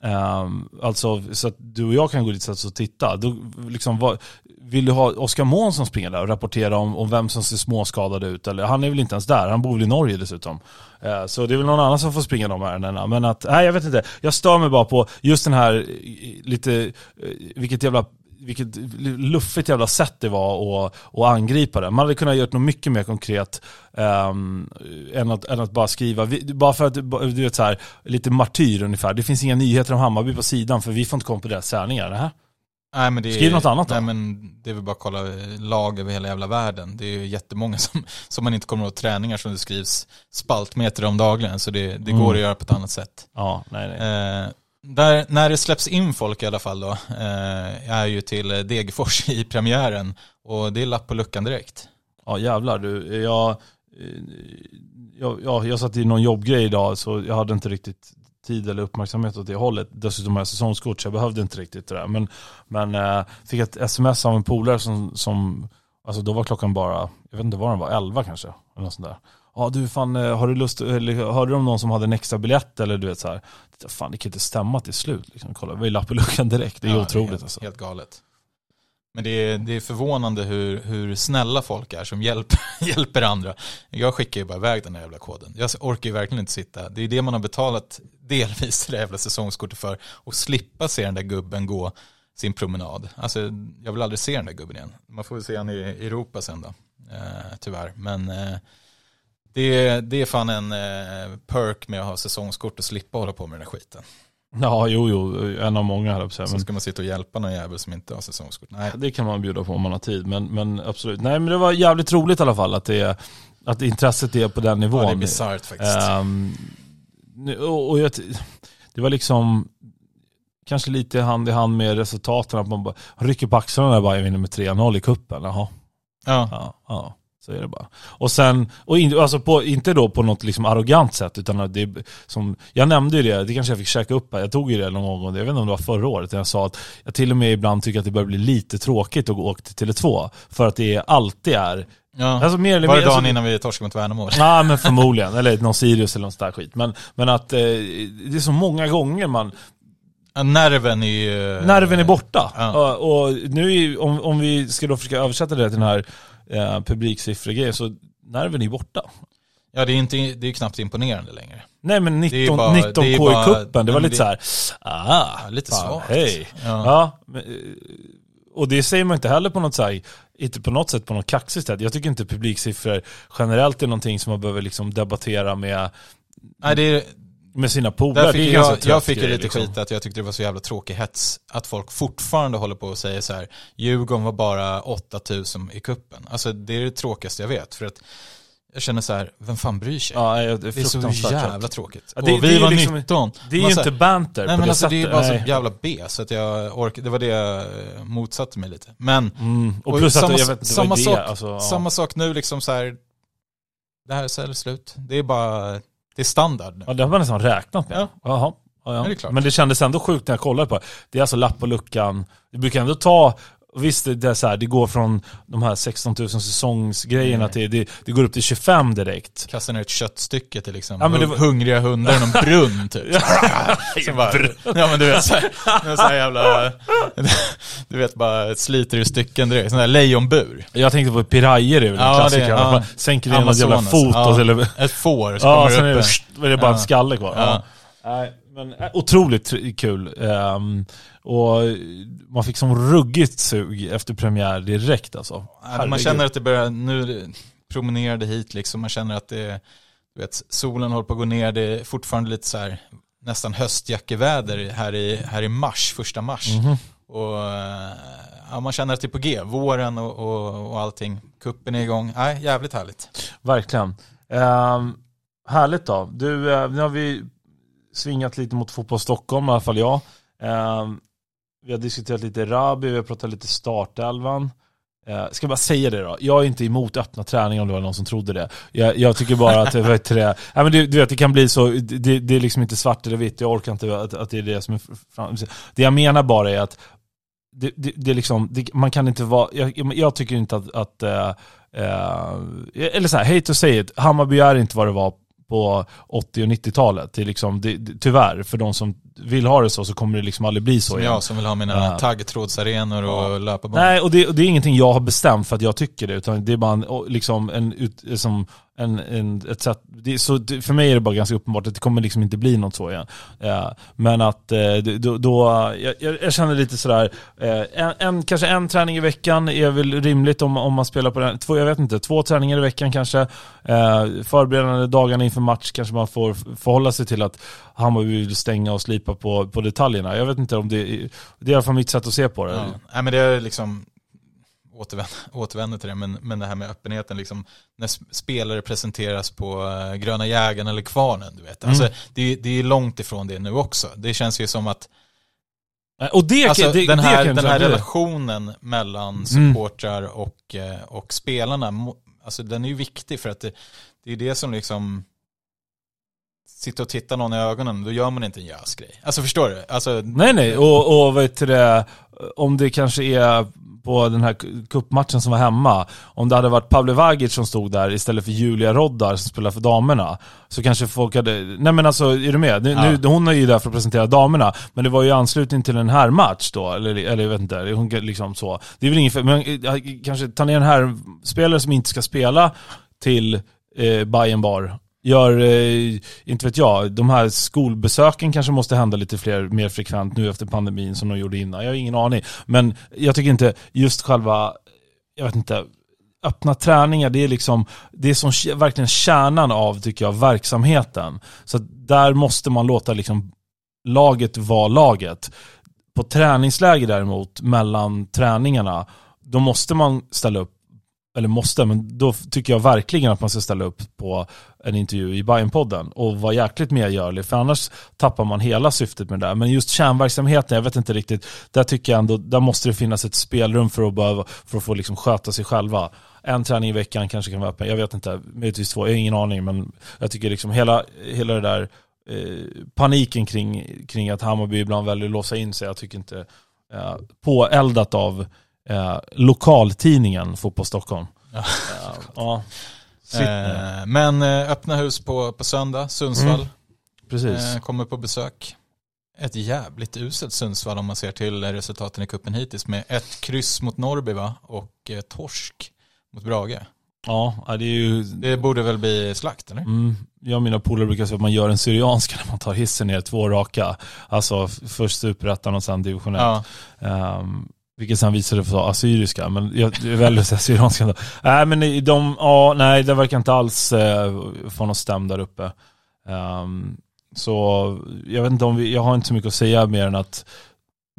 um, alltså så att du och jag kan gå dit och titta, Du, liksom, vad, vill du ha Oskar Mån som springer där och rapportera om, om vem som ser småskadad ut? Eller, han är väl inte ens där, han bor väl i Norge dessutom. Uh, så det är väl någon annan som får springa de ärendena. Men att, nej jag vet inte, jag stör mig bara på just den här, lite, eh, vilket jävla vilket luffigt jävla sätt det var att, att angripa det. Man hade kunnat göra något mycket mer konkret um, än, att, än att bara skriva, bara för att du vet så här, lite martyr ungefär. Det finns inga nyheter om Hammarby på sidan för vi får inte komma på deras sändningar. Nej, men det är, Skriv något annat då. Nej, men det är väl bara att kolla lag över hela jävla världen. Det är ju jättemånga som, som man inte kommer åt träningar som det skrivs spaltmeter om dagligen. Så det, det mm. går att göra på ett annat sätt. Ja, nej, nej. Eh, där, när det släpps in folk i alla fall då, eh, är ju till Degerfors <laughs> i premiären. Och det är lapp på luckan direkt. Ja jävlar du, jag, eh, jag, jag, jag satt i någon jobbgrej idag så jag hade inte riktigt tid eller uppmärksamhet åt det hållet. Dessutom har jag säsongskort så jag behövde inte riktigt det där. Men, men eh, fick ett sms av en polare som, som, alltså då var klockan bara, jag vet inte vad den var, 11 kanske. Eller något sånt där. Ja du fan, eh, har du lust, eller hörde du om någon som hade en extra biljett eller du vet så här. Fan det kan inte stämma till slut. Liksom. Kolla, vi lapp i luckan direkt. Det är ja, otroligt det är helt, alltså. Helt galet. Men det är, det är förvånande hur, hur snälla folk är som hjälper, <laughs> hjälper andra. Jag skickar ju bara iväg den här jävla koden. Jag orkar ju verkligen inte sitta. Det är det man har betalat delvis det jävla säsongskortet för. Och slippa se den där gubben gå sin promenad. Alltså jag vill aldrig se den där gubben igen. Man får väl se han i Europa sen då. Eh, tyvärr. Men eh, det, det är fan en eh, perk med att ha säsongskort och slippa hålla på med den där skiten. Ja, jo, jo, en av många här Så ska man sitta och hjälpa någon jävel som inte har säsongskort. Nej. Det kan man bjuda på om man har tid, men, men absolut. Nej, men det var jävligt roligt i alla fall att, det, att intresset är på den nivån. Ja, det är bisarrt faktiskt. Um, och, och jag, det var liksom kanske lite hand i hand med resultaten, att man bara rycker på axlarna när Bayern vinner med 3-0 i kuppen. Jaha. Ja. ja, ja. Så är det bara. Och sen, och in, alltså på, inte då på något liksom arrogant sätt, utan att det som, jag nämnde ju det, det kanske jag fick käka upp här, jag tog ju det någon gång, jag vet inte om det var förra året, jag sa att jag till och med ibland tycker att det börjar bli lite tråkigt att åka till Tele2, för att det alltid är Ja. Alltså mer eller Var det dagen alltså, innan vi torskade mot Värnamo? <laughs> Ja men förmodligen, eller någon Sirius eller någon sån där skit. Men, men att eh, det är så många gånger man nerven är ju... Nerven är borta. Ja. Och, och, nu om, om vi ska då försöka översätta det till den här eh, publiksiffror så nerven är borta. Ja det är, inte, det är knappt imponerande längre. Nej men 19, bara, 19 K bara, i kuppen, det var lite det, så här, ah, ja, lite svagt. Hej. Ja. ja men, eh, och det säger man inte heller på något så här, inte på något sätt på något kaxigt sätt. Jag tycker inte publiksiffror generellt är någonting som man behöver liksom debattera med Nej, det är, med sina polare. Fick jag, jag fick ju lite liksom. skit att jag tyckte det var så jävla tråkig hets. Att folk fortfarande håller på och säger så här, Djurgården var bara 8000 i kuppen. Alltså det är det tråkigaste jag vet. För att jag känner så här, vem fan bryr sig? Ja, det, är det är så jävla tråkigt. Ja, det, och vi var liksom, 19. Det är ju inte banter Nej men alltså det är bara så jävla B. Så att jag orkade, det var det jag motsatte mig lite. Men, mm. och, plus och att samma, jag vet, samma, sak, alltså, ja. samma sak nu liksom så här, det här är slut. Det är bara det är standard. Ja, det har man nästan räknat med. Ja. Jaha. Ja, ja. det. Men det kändes ändå sjukt när jag kollade på det. Det är alltså lapp på luckan. Det brukar ändå ta, visst det är så här, det går från de här 16 000 säsongsgrejerna Mm. till, det, det går upp till 25 direkt. Kastar ner ett köttstycke till liksom Ja, men det var- hungriga hundar i någon <laughs> brunn typ. Så <laughs> bara, ja men du vet såhär, någon sån här jävla, <laughs> du vet bara sliter i stycken direkt, sån där lejonbur. Jag tänkte på pirajer, det är väl en Ja, klassiker. det- ja. man sänker ner något jävla fot ja. så, eller, Ett får som Ja, kommer sen är upp. det, är det bara en skalle kvar. Ja. Ja. Nej, men äh, otroligt tr- kul. Ehm, och man fick som ruggigt sug efter premiär direkt alltså. Ja, Man Herregud. känner att det börjar, nu promenerade hit liksom, man känner att det, du vet, solen håller på att gå ner, det är fortfarande lite så här nästan höstjackeväder här i, här i mars, första mars. Mhm. Och eh, ja, man känner att det är på G, våren och, och, och allting. Kuppen är igång, nej jävligt härligt. Verkligen. Ehm, härligt då. Du, eh, nu har vi svingat lite mot fotboll Stockholm, i alla fall jag. Ehm, vi har diskuterat lite Rabi, vi har pratat lite startelvan. Eh, ska jag bara säga det då, jag är inte emot öppna träningar om det var någon som trodde det. Jag, jag tycker bara att, <laughs> vet du, det, nej, men du, du vet, det kan bli så, det, det är liksom inte svart eller vitt, jag orkar inte att, att det är det som är fram. Det jag menar bara är att det, det, det är liksom, det, man kan inte vara, jag, jag tycker inte att, att eh, eh, eller så här, hate to say it, Hammarby är inte vad det var på 80 och 90-talet. Det är liksom, det, det, tyvärr, för de som vill ha det så så kommer det liksom aldrig bli så Som igen. jag som vill ha mina Ja. taggtrådsarenor och löparbanor. Nej, och det, och det är ingenting jag har bestämt för att jag tycker det, utan det är bara en, liksom en, ut, som en, en, ett sätt, det, så det, för mig är det bara ganska uppenbart att det kommer liksom inte bli något så igen. Eh, men att eh, då, då jag, jag, jag känner lite sådär, eh, en, en, kanske en träning i veckan är väl rimligt om, om man spelar på den, två, jag vet inte, två träningar i veckan kanske. Eh, förberedande dagarna inför match kanske man får förhålla sig till att Hammarby vill stänga och slipa på, på detaljerna. Jag vet inte om det, det är i alla fall mitt sätt att se på det. Ja. Nej men det är liksom, återvänder, återvänder till det, men, men det här med öppenheten, liksom, när spelare presenteras på uh, Gröna jägaren eller Kvarnen, du vet. Alltså, Mm. det, det är långt ifrån det nu också. Det känns ju som att Eh, Och det, alltså, det, den det här, kan den här relationen mellan Mm. supportrar och, eh, och spelarna, alltså, den är ju viktig för att det, det är det som liksom sitter och tittar någon i ögonen, då gör man inte en jäsgrej. Alltså förstår du? Alltså, Nej nej, och, och vet du det, om det kanske är på den här kuppmatchen som var hemma, om det hade varit Pavle Vagic som stod där istället för Julia Roddar som spelar för damerna, så kanske folk hade, nej men alltså är du med? Nu, Ja. nu, hon är ju där för att presentera damerna, men det var ju anslutning till en här match då, eller, eller jag vet inte, hon liksom så. Det är väl inget, men eh, kanske ta ner en här spelare som inte ska spela till eh, Bayern Bar gör, eh, inte vet jag, de här skolbesöken kanske måste hända lite fler, mer frekvent nu efter pandemin som de gjorde innan. Jag har ingen aning. Men jag tycker inte just själva, jag vet inte, öppna träningar, det är liksom, det är som verkligen kärnan av, tycker jag, verksamheten. Så där måste man låta liksom laget vara laget. På träningsläger däremot, mellan träningarna, då måste man ställa upp eller måste, men då tycker jag verkligen att man ska ställa upp på en intervju i Bajen-podden och vara jäkligt medgörlig, för annars tappar man hela syftet med det där. Men just kärnverksamheten, jag vet inte riktigt, där tycker jag ändå, där måste det finnas ett spelrum för att, behöva, för att få liksom sköta sig själva. En träning i veckan kanske kan vara öppen, jag vet inte, möjligtvis två, jag har ingen aning, men jag tycker liksom hela, hela det där eh, paniken kring, kring att Hammarby ibland väljer att låsa in sig, jag tycker inte, eh, påeldat av eh, lokaltidningen Fotboll Stockholm. Ja. Eh, ja. Eh, men eh, öppna hus på, på söndag, Sundsvall. Mm. Precis. Eh, kommer på besök. Ett jävligt uselt Sundsvall om man ser till resultaten i kuppen hittills med ett kryss mot Norrby va? och eh, torsk mot Brage. Ja, det är ju... Det borde väl bli slakt eller? Mm, jag och mina polare brukar säga att man gör en syrianska <laughs> när man tar hissen ner två raka. Alltså först superettan och sen division 1. Ja. Um, vilket sen visade vara assyriska, men jag jag väljer att säga syrianska då. Nej men de, ja nej det verkar inte alls eh, få något stäm där uppe. Ehm, så jag vet inte om vi, jag har inte så mycket att säga mer än att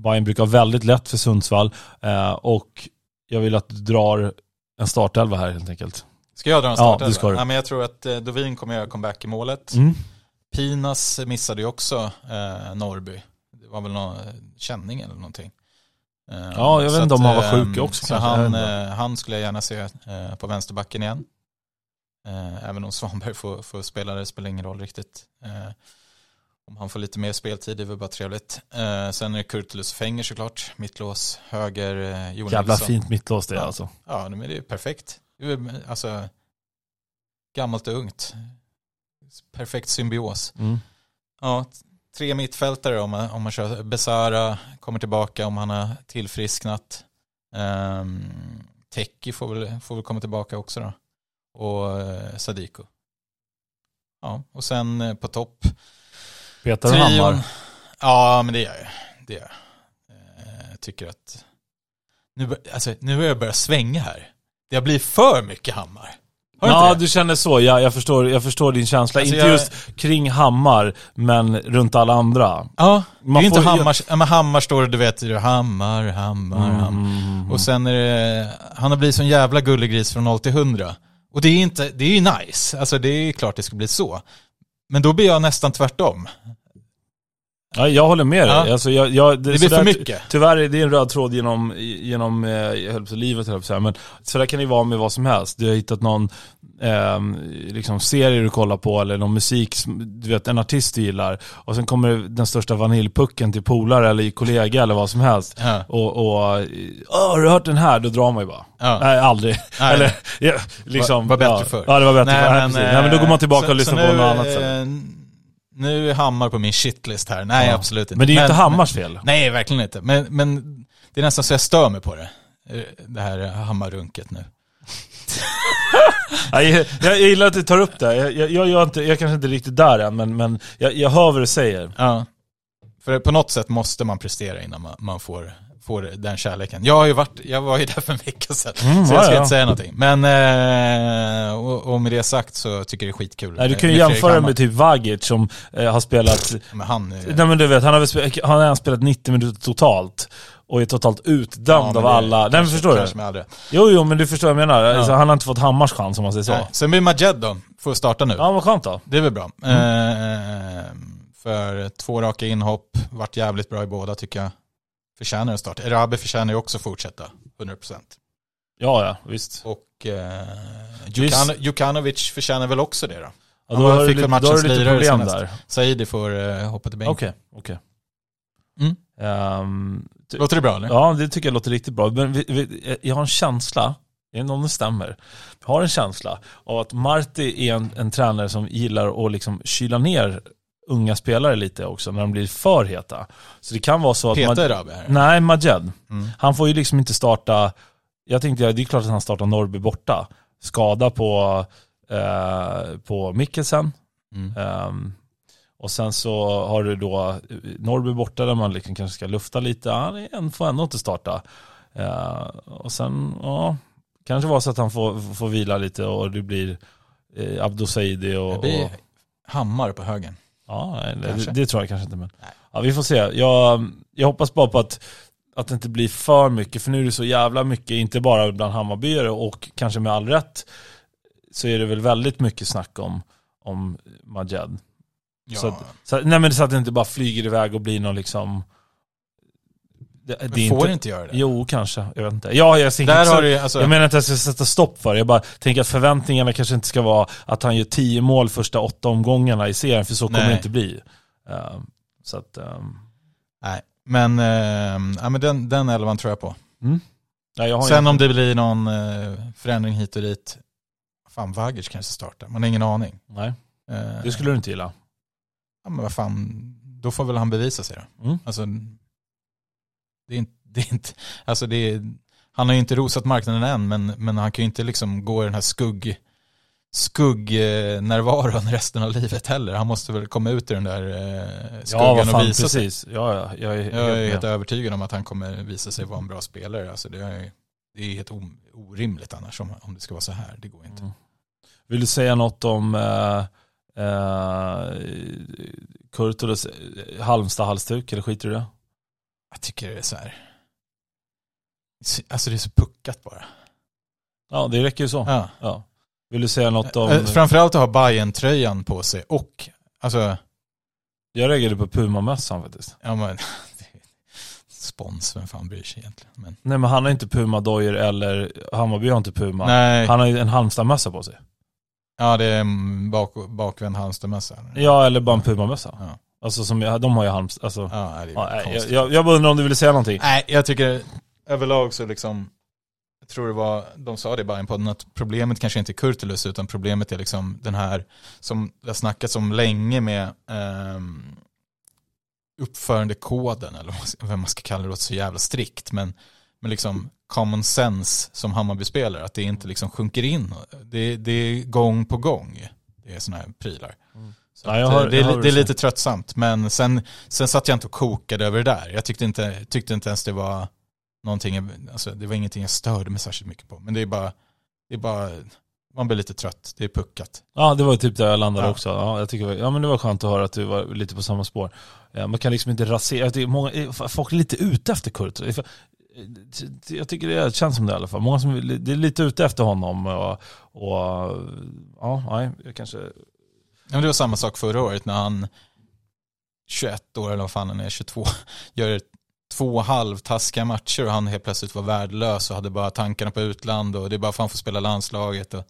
Bayern brukar ha väldigt lätt för Sundsvall eh, och jag vill att du drar en startelva här helt enkelt. Ska jag dra en Ja, start? det ska du. Ja, men jag tror att eh, Dovin kommer göra comeback i målet. Mm. Pinas missade ju också eh, Norrby. Det var väl någon eh, känning eller någonting. Eh, Ja, jag vet inte om han var eh, sjuk också Så han, eh, han skulle jag gärna se eh, på vänsterbacken igen. Eh, även om Svanberg får, får spela det spelar ingen roll riktigt. Eh, om han får lite mer speltid det är väl bara trevligt. Eh, sen är det Kurtulus Fänger såklart. Mittlås, höger, eh, Johan Jävla Nilsson. fint mittlås det är Ja. alltså. Ja, men det är perfekt. Det är, alltså, gammalt och ungt. Perfekt symbios. Mm. Ja, tre mittfältare om man, om man kör. Besara kommer tillbaka om han har tillfrisknat. Um, Teki får väl, får väl komma tillbaka också då. Och eh, Sadiko. Ja, och sen eh, på topp. Petar du Hammar? Ja, men det gör jag. Det gör jag. Jag tycker att nu, alltså, nu börjar jag börja svänga här. Det har blivit för mycket Hammar. Har du Ja, det? du känner så. Ja, jag, förstår, jag förstår din känsla. Alltså, inte jag- just kring Hammar, men runt alla andra. Ja, det Man är ju inte får- Hammar, ja, men Hammar står det, du vet, det är Hammar, Hammar, Hammar. Mm. Och sen är det, han har blivit sån jävla gullegris från 0 till 100. Och det är inte, det är ju nice, alltså det är klart det ska bli så. Men då blir jag nästan tvärtom. Ja, jag håller med dig. Ja. Alltså, jag, jag, Det blir sådär- för mycket. Tyvärr är det en röd tråd genom, genom eh, på livet, höll på men så där kan det vara med vad som helst. Du har hittat någon eh, liksom serie du kollar på eller någon musik, som- du vet en artist du gillar och sen kommer den största vaniljpucken till polare eller kollega eller vad som helst. Ja. Och, och "Åh, har du hört den här? Då drar man ju bara. Ja. Nej, aldrig. Nej, eller, ja, liksom, Var- var bättre ja. förr. Ja, det var bättre förr. Nej, precis. Nej, men då går man tillbaka så- och lyssnar på nu, något annat sen. Nu är Hammar på min shitlist här. Nej, Ja. absolut inte. Men det är ju inte Hammars fel. Nej, verkligen inte. Men, men det är nästan så jag stör mig på det. Det här Hammarrunket nu. <laughs> Ja, jag, jag gillar att du tar upp det. Jag, jag, jag, inte, jag kanske inte är riktigt där än, men, men jag, jag hör vad du säger. Ja. För på något sätt måste man prestera innan man, man får, får den kärleken. Jag, har ju varit, jag var ju <laughs> där för en vecka sedan, Mm, så ja, jag ska ja. inte säga någonting. Men, eh, och, och med det sagt så tycker jag det är skitkul. Nej, du kan ju jämföra med typ Vagic som eh, har spelat, Men han, eh, nej men du vet, han har, spelat, han har spelat 90 minuter totalt. Och är totalt utdömd ja, av alla. Nej men kanske- förstår du? kanske rätt. Jo, jo men du förstår vad jag menar. Ja. Alltså, han har inte fått Hammars chans om man säger så. Nej. Sen blir Majed då, får starta nu. Ja, vad skönt då. Det är väl bra. Mm. Eh, för två raka inhopp, vart jävligt bra i båda tycker jag. Förtjänar att starta. Erabi förtjänar ju också att fortsätta, 100%. Ja, ja, visst. Och eh, Djukan, Djukanovic förtjänar väl också det då? Ja, då, har fick väl lite- matchens lirare senast. där. Saidi får eh, hoppa till bänken. Okej, okej. Mm. Ehm, ty- Låter det bra eller? Ja, det tycker jag låter riktigt bra. Men vi, vi, jag har en känsla, jag vet inte om det stämmer, jag har en känsla av att Marti är en, en tränare som gillar att liksom kyla ner unga spelare lite också när de blir för heta. Så det kan vara så att... Erabi här. Nej, Majed. Mm. Han får ju liksom inte starta, jag tänkte det är klart att han startar Norrby borta. Skada på, eh, på Mikkelsen. Mm. Ehm, och sen så har du då Norrby borta där man liksom kanske ska lufta lite. Han en får ändå inte starta. Eh, och sen, ja, kanske var så att han får, får vila lite och det blir eh, Abdo Saidi och, och Hammar på högen. Ja, det, det tror jag kanske inte. Men, ja, vi får se. Jag, jag hoppas bara på att, att det inte blir för mycket, för nu är det så jävla mycket, inte bara bland Hammarbyare och kanske med all rätt, så är det väl väldigt mycket snack om, om Majed. Ja. Så, att, så, nej men så att det inte bara flyger iväg och blir någon liksom... Det, får inte, inte göra det? Jo, kanske. Jag vet inte. Ja, jag, Där inte har du alltså, jag menar inte att jag ska sätta stopp för det. Jag bara tänker att förväntningarna kanske inte ska vara att han gör tio mål första åtta omgångarna i serien, för så kommer Nej. det inte bli. Ehm, så att... ehm, nej. Men, eh, ja, men den, den elvan tror jag på. ja, jag har Sen om det blir någon eh, förändring hit och dit, fan Vagic kanske startar, man har ingen aning. Nej, Eh, det skulle du inte gilla. Ja men vad fan, då får väl han bevisa sig då. Mm. Alltså, det är inte, <laughs> det är inte alltså det är, han har ju inte rosat marknaden än, men, men han kan ju inte liksom gå i den här skugg, skuggnärvaron <laughs> resten av livet heller. Han måste väl komma ut i den där eh, Ja, skuggan vad fan, och visa sig. precis. Ja, ja, jag är, Jag är helt övertygad om att han kommer visa sig vara en bra spelare. Alltså det, är, det är helt orimligt annars om, om det ska vara så här. Det går inte. Mm. Vill du säga något om uh, uh, Kurtulus eh, Halmstad-halsduk, eller skiter du i det? Jag tycker det är så här. Alltså det är så puckat bara. Ja, det räcker ju så. Ja. Ja. Vill du säga något om... Eh, Framförallt att ha bayern tröjan på sig och, alltså, Jag reagerade på Puma-mössan faktiskt. ja men, <laughs> spons, vem fan bryr sig egentligen? Men, Nej men han har inte Puma-dojor eller Hammarby har inte Puma. nej, Han har ju en Halmstad-mössa på sig. Ja, det är en bak, bakvänd Halmstadmössa. Ja, eller bara en Puma-mössa. Ja. Alltså som, jag- de har ju Halmstad, alltså. Ja, det är Ja, nej, jag, jag, jag bara undrar om du ville säga någonting? Nej, jag tycker överlag så liksom, jag tror det var, de sa det i Bajen-podden, att problemet kanske inte är Kurtulus, utan problemet är liksom den här, som det har snackats om länge med ehm, uppförandekoden, eller vad- man ska kalla det, så jävla strikt, men, men liksom common sense som Hammarby-spelare, att det inte liksom sjunker in. Det, det är gång på gång, det är sådana här prylar. Ja, jag att, hör- eh, det, jag vad det är lite tröttsamt, men sen, sen satt jag inte och kokade över det där. Jag tyckte inte, tyckte inte ens det var någonting, alltså, det var ingenting jag störde mig särskilt mycket på. Men det är bara, det är bara man blir lite trött, det är puckat. Ja, det var typ där jag landade Ja. också. Ja, jag tycker, ja, men det var skönt att höra att du var lite på samma spår. Ja, man kan liksom inte rasera, många, eh, folk är lite ute efter Kurt. Jag tycker det känns som det i alla fall. Många som är- det är lite ute efter honom och, och ja, nej, jag kanske... Men det var samma sak förra året när han, 21 år eller vad fan han är, 22, <laughs> gör två halvtaskiga matcher och han helt plötsligt var värdelös och hade bara tankarna på utland och det är bara för att han får spela landslaget. Och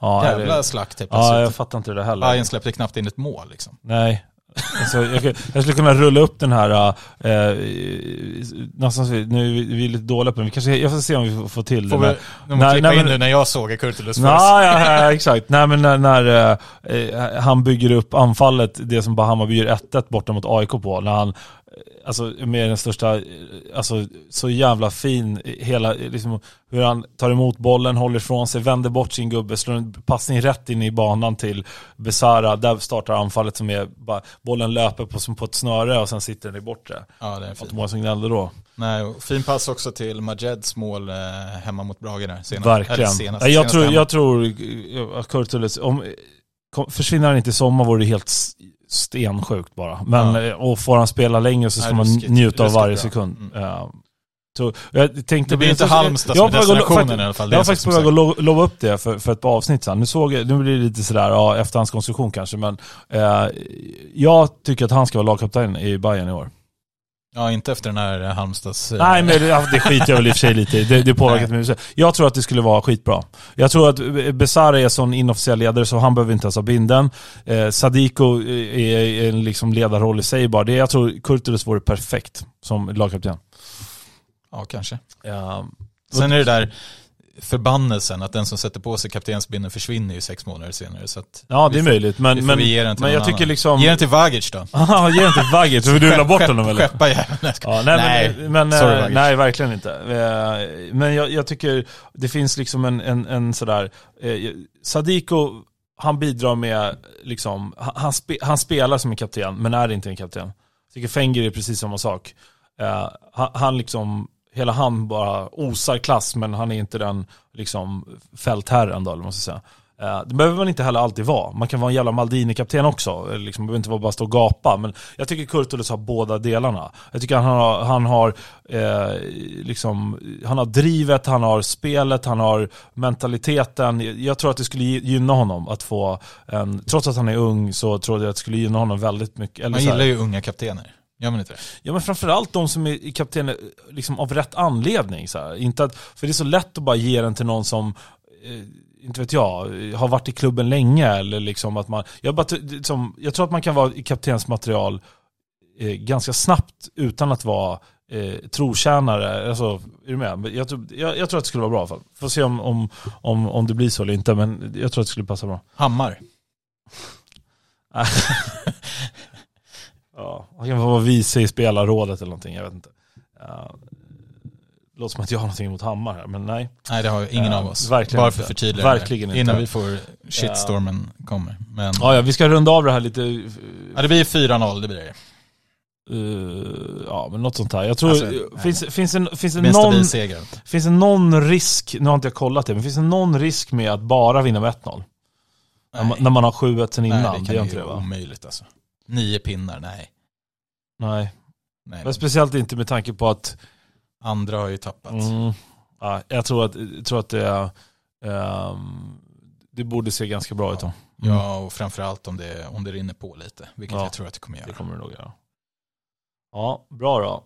Ja, jävla det, slakt helt ja, jag plötsligt. fattar inte det heller. Bayern släppte knappt in ett mål liksom. Nej. Alltså, jag, jag skulle kunna rulla upp den här, eh, nästan, så- nu är vi, lite dåliga på den, vi kanske, jag får se om vi får- till Får den. vi, klippa nej, in nu när jag såg Kurtulus först. Ja, ja, exakt. Nej men när, när eh, eh, han bygger upp anfallet, det som bara Hammarby gör 1-1 borta mot AIK på, när han, eh, alltså med den största, eh, alltså så jävla fin, eh, hela, eh, liksom hur han tar emot bollen, håller ifrån sig, vänder bort sin gubbe, slår en passning rätt in i banan till Besara, där startar anfallet som är, bara, bollen löper på, som på ett snöre och sen sitter den i bortre. Ja, det är fint. många som gnällde då. Nej, fin pass också till Majeds mål eh, hemma mot Brage där. Senast, Verkligen. Senast, jag, senast tror, jag tror eh, att Kurtulus, om, försvinner han inte i sommar vore det helt stensjukt bara. Men, Ja. eh, och får han spela längre så ska Nej, man ruskigt- njuta av varje sekund. Mm. Så, jag tänkte, Det blir inte Halmstad som är destinationen i alla fall. Jag var faktiskt på väg att lo- lova upp det för, för ett par avsnitt sedan. Nu, såg nu blir det lite sådär, ja, efterhandskonstruktion kanske, men eh, jag tycker att han ska vara lagkapten i Bayern i år. Ja, inte efter den här Halmstads... eh, Nej men det, skiter jag väl i och för sig <laughs> lite i. Det, det påverkar inte mig. Jag tror att det skulle vara skitbra. Jag tror att Besara är sån inofficiell ledare så han behöver inte ens ha binden. Eh, Sadiko är, är en liksom ledarroll i sig bara. Det, jag tror Kurtulus vore perfekt som lagkapten. Ja, kanske. Ja. Sen är det där förbannelsen att den som sätter på sig kaptensbindeln försvinner ju sex månader senare. Så Ja det är får- möjligt. Men, men, ge den till men jag tycker annan. liksom... Ge den till Vagic då. <laughs> Aha, ge den till Vagic. Så vill du rulla bort Skepp- honom eller? Skeppa jäveln. Ja, nej, Nej, men, men, sorry, eh, nej, verkligen inte. Eh, Men jag, jag tycker det finns liksom en, en, en sådär, eh, Sadiko, han bidrar med, liksom, han, han, spe, han spelar som en kapten, men är inte en kapten. Jag tycker Fenger är precis samma sak. Eh, han, han liksom, hela han bara osar klass, men han är inte den liksom, fältherren då, eller man ska säga. Eh, Det behöver man inte heller alltid vara. Man kan vara en jävla Maldini-kapten också. Liksom, man behöver inte vara bara stå och gapa. Men jag tycker Kurtulus har båda delarna. Jag tycker han har, han har, eh, liksom, han har drivet, han har spelet, han har mentaliteten. Jag tror att det skulle gynna honom att få en, trots att han är ung så tror jag att det skulle gynna honom väldigt mycket. Eller Man gillar ju unga kaptener. Gör man inte det? Ja men framförallt de som är kaptener liksom av rätt anledning. Så här. Inte att, för det är så lätt att bara ge den till någon som, eh, inte vet jag, har varit i klubben länge. Eller liksom att man, jag, bara, liksom, jag tror att man kan vara i kaptensmaterial eh, ganska snabbt utan att vara eh, trotjänare. Alltså, är du med? Jag tror, jag, jag tror att det skulle vara bra i alla fall. Får se om, om, om, om det blir så eller inte, men jag tror att det skulle passa bra. Hammar. <laughs> Ja, han kan vara vice i spelarrådet eller någonting, jag vet inte. Ja, låter som att jag har någonting emot Hammar här, men nej. Nej, det har ju ingen Ja, av oss. verkligen Bara för att förtydliga det. Verkligen inte. Innan vi får shitstormen kommer. Men Ja, ja, vi ska runda av det här lite, ja, det blir 4-0, det blir det. eh, ja men något sånt här. Jag tror, Alltså, finns, finns, en, finns, Det det någon, stabil seger. finns det någon risk, nu har inte jag kollat det, men finns det någon risk med att bara vinna med 1-0? När man, när man har 7-1 sen innan, nej, det, det kan gör ju inte det va? omöjligt alltså. Nio pinnar, nej. Nej, nej. men speciellt inte med tanke på att Andra har ju tappat. Mm. Ja, jag tror att, jag tror att det, är, ehm, det borde se ganska bra ut då. Mm. Ja, och framförallt om det, om det rinner på lite, vilket Ja. jag tror att det kommer göra. Det kommer det nog göra. Ja, bra då.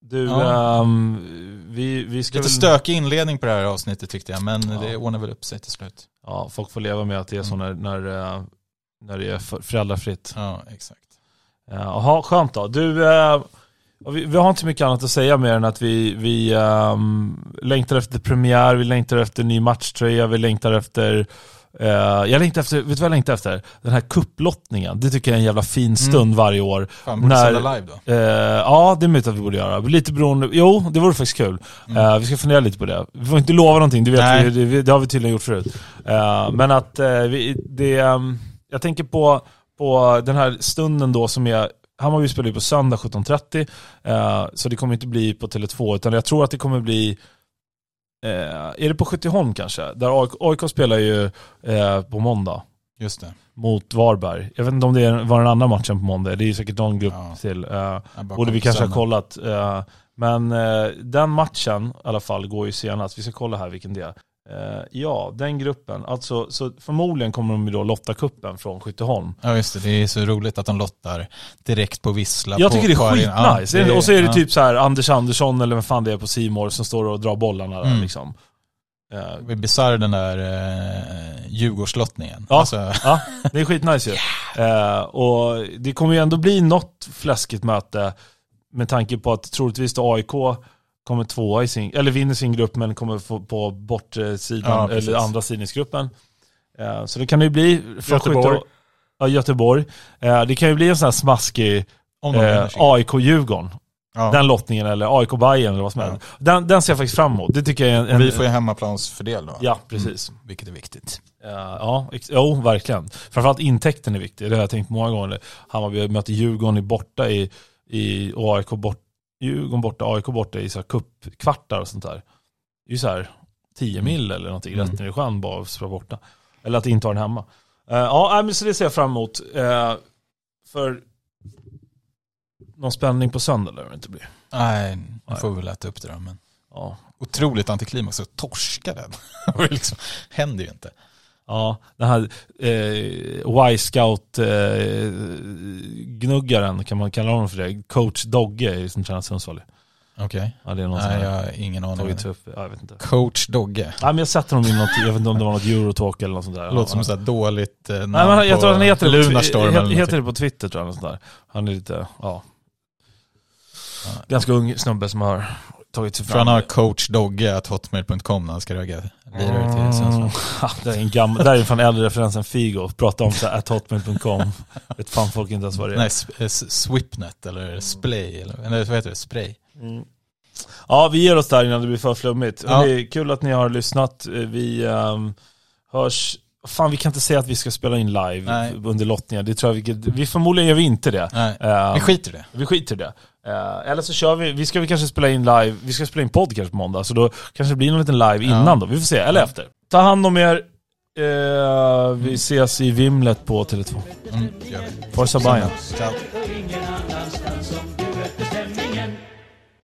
Du, Ja. ehm, vi, vi ska Lite stökig inledning på det här avsnittet tyckte jag, men Ja. det ordnar väl upp sig till slut. ja, folk får leva med att det är så när, när, eh, när det är för- föräldrafritt. Ja, exakt. Ja, Jaha, skönt då. Du, eh, vi, vi har inte mycket annat att säga mer än att vi, vi ehm, längtar efter premiär, vi längtar efter ny matchtröja, vi längtar efter eh, jag längtar efter, vet du vad jag längtar efter? Den här kupplottningen. Det tycker jag är en jävla fin stund varje år. Fan, borde När- live då? Eh, ja, det är möjligt att vi borde göra. Lite beroende, jo, det vore faktiskt kul. Eh, vi ska fundera lite på det. Vi får inte lova någonting, det, vet Nej. vi, det, det har vi tydligen gjort förut. Eh, men att eh, vi, det, ehm, jag tänker på, på den här stunden då som är Hammarby spelar ju på söndag 17.30, eh, så det kommer inte bli på Tele2, utan jag tror att det kommer bli eh, är det på Skytteholm kanske? Där AIK, AIK spelar ju eh, på måndag Just det. mot Varberg. Jag vet inte om det är- var den andra matchen på måndag, det är ju säkert någon grupp Ja. till. Eh, Borde vi kanske ha kollat. eh, Men eh, den matchen i alla fall går ju senast. Vi ska kolla här vilken det är. Eh, Ja, den gruppen. Alltså, så förmodligen kommer de ju då lotta kuppen från Skytteholm. Ja just det, det är så roligt att de lottar direkt på Vissla. Jag på, tycker det är skitnice. Ja, det- och så är det ja. typ så här Anders Andersson eller vem fan det är på Simor som står och drar bollarna där Mm. liksom. Eh, Det är bisarr den där eh, Djurgårdslottningen. Ja. Alltså, Ja, det är skitnice ju. <laughs> Eh, och det kommer ju ändå bli något fläskigt möte med tanke på att troligtvis då AIK kommer tvåa i sin, eller vinner sin grupp men kommer få på bortsidan, Ja, eller andra sidningsgruppen. Eh, så det kan ju bli Göteborg. Ja, Göteborg. Eh, det kan ju bli en sån här smaskig de eh. AIK-Djurgården. ja. Den lottningen eller AIK Bayern eller vad som Ja. helst. Den, den ser jag faktiskt fram emot. Det tycker jag är en... en Vi får ju hemmaplansfördel då. Ja, precis. Mm, vilket är viktigt. Eh, Ja, ex- jo, verkligen. Framförallt intäkten är viktig. Det har jag tänkt många gånger. Hammarby möter Djurgården i borta i, i och AIK bort, Djurgården borta, AIK borta i så här cupkvartar och sånt där. Det är ju så här 10 mil eller någonting Mm. rätt ner i sjön bara att spela borta. Eller att inte ha den hemma. Eh, ja, men så det ser jag fram emot. Eh, för någon spänning på söndag lär det inte bli. Nej, nu får vi väl äta upp det då. Men Ja, otroligt antiklimax att torska den. <laughs> det liksom, händer ju inte. Ja, den här eh, Y-scout-gnuggaren, kan man kalla honom för det? Coach Dogge är som tränar Sundsvall. Okej. Ja, det är någon som Nej, jag har ingen aning. upp, ja, jag vet inte. Coach Dogge. Nej men jag sätter honom i något, jag vet inte om det var något Eurotalk eller något sånt där. Låter som ja. här dåligt eh, namn Nej men jag tror han heter Lunarstorm eller heter, det på Twitter tror jag, något sånt där. Han är lite, ja. Ja. Ganska ung snubbe som har tagit sig Tror han fram. har coach Dogge at hotmail.com när han ska ragga lirare till Sundsvall. Mm. <laughs> Det är en gammal, där är fan äldre referens än Figo. Prata om så här, at hotmail.com. Vet fan folk inte ens vad det är. Nej, eh, Swipnet eller Splay eller, eller vad heter det? Spray. Mm. Ja, vi ger oss där innan det blir för flummigt. Ja. Det är kul att ni har lyssnat. Vi ehm, hörs... Fan, vi kan inte säga att vi ska spela in live Nej. under lottningar. Det tror jag vi, vi Förmodligen gör vi inte det. Nej, Ehm, vi skiter i det. vi skiter i det. Eh, eller så kör vi, vi ska vi kanske spela in live, vi ska spela in podcast på måndag, så då kanske det blir någon liten live innan Ja. då. Vi får se, eller efter. Ta hand om er. Eh, vi ses i Vimlet på Tele2. Mm. Forza Bayern. Ciao.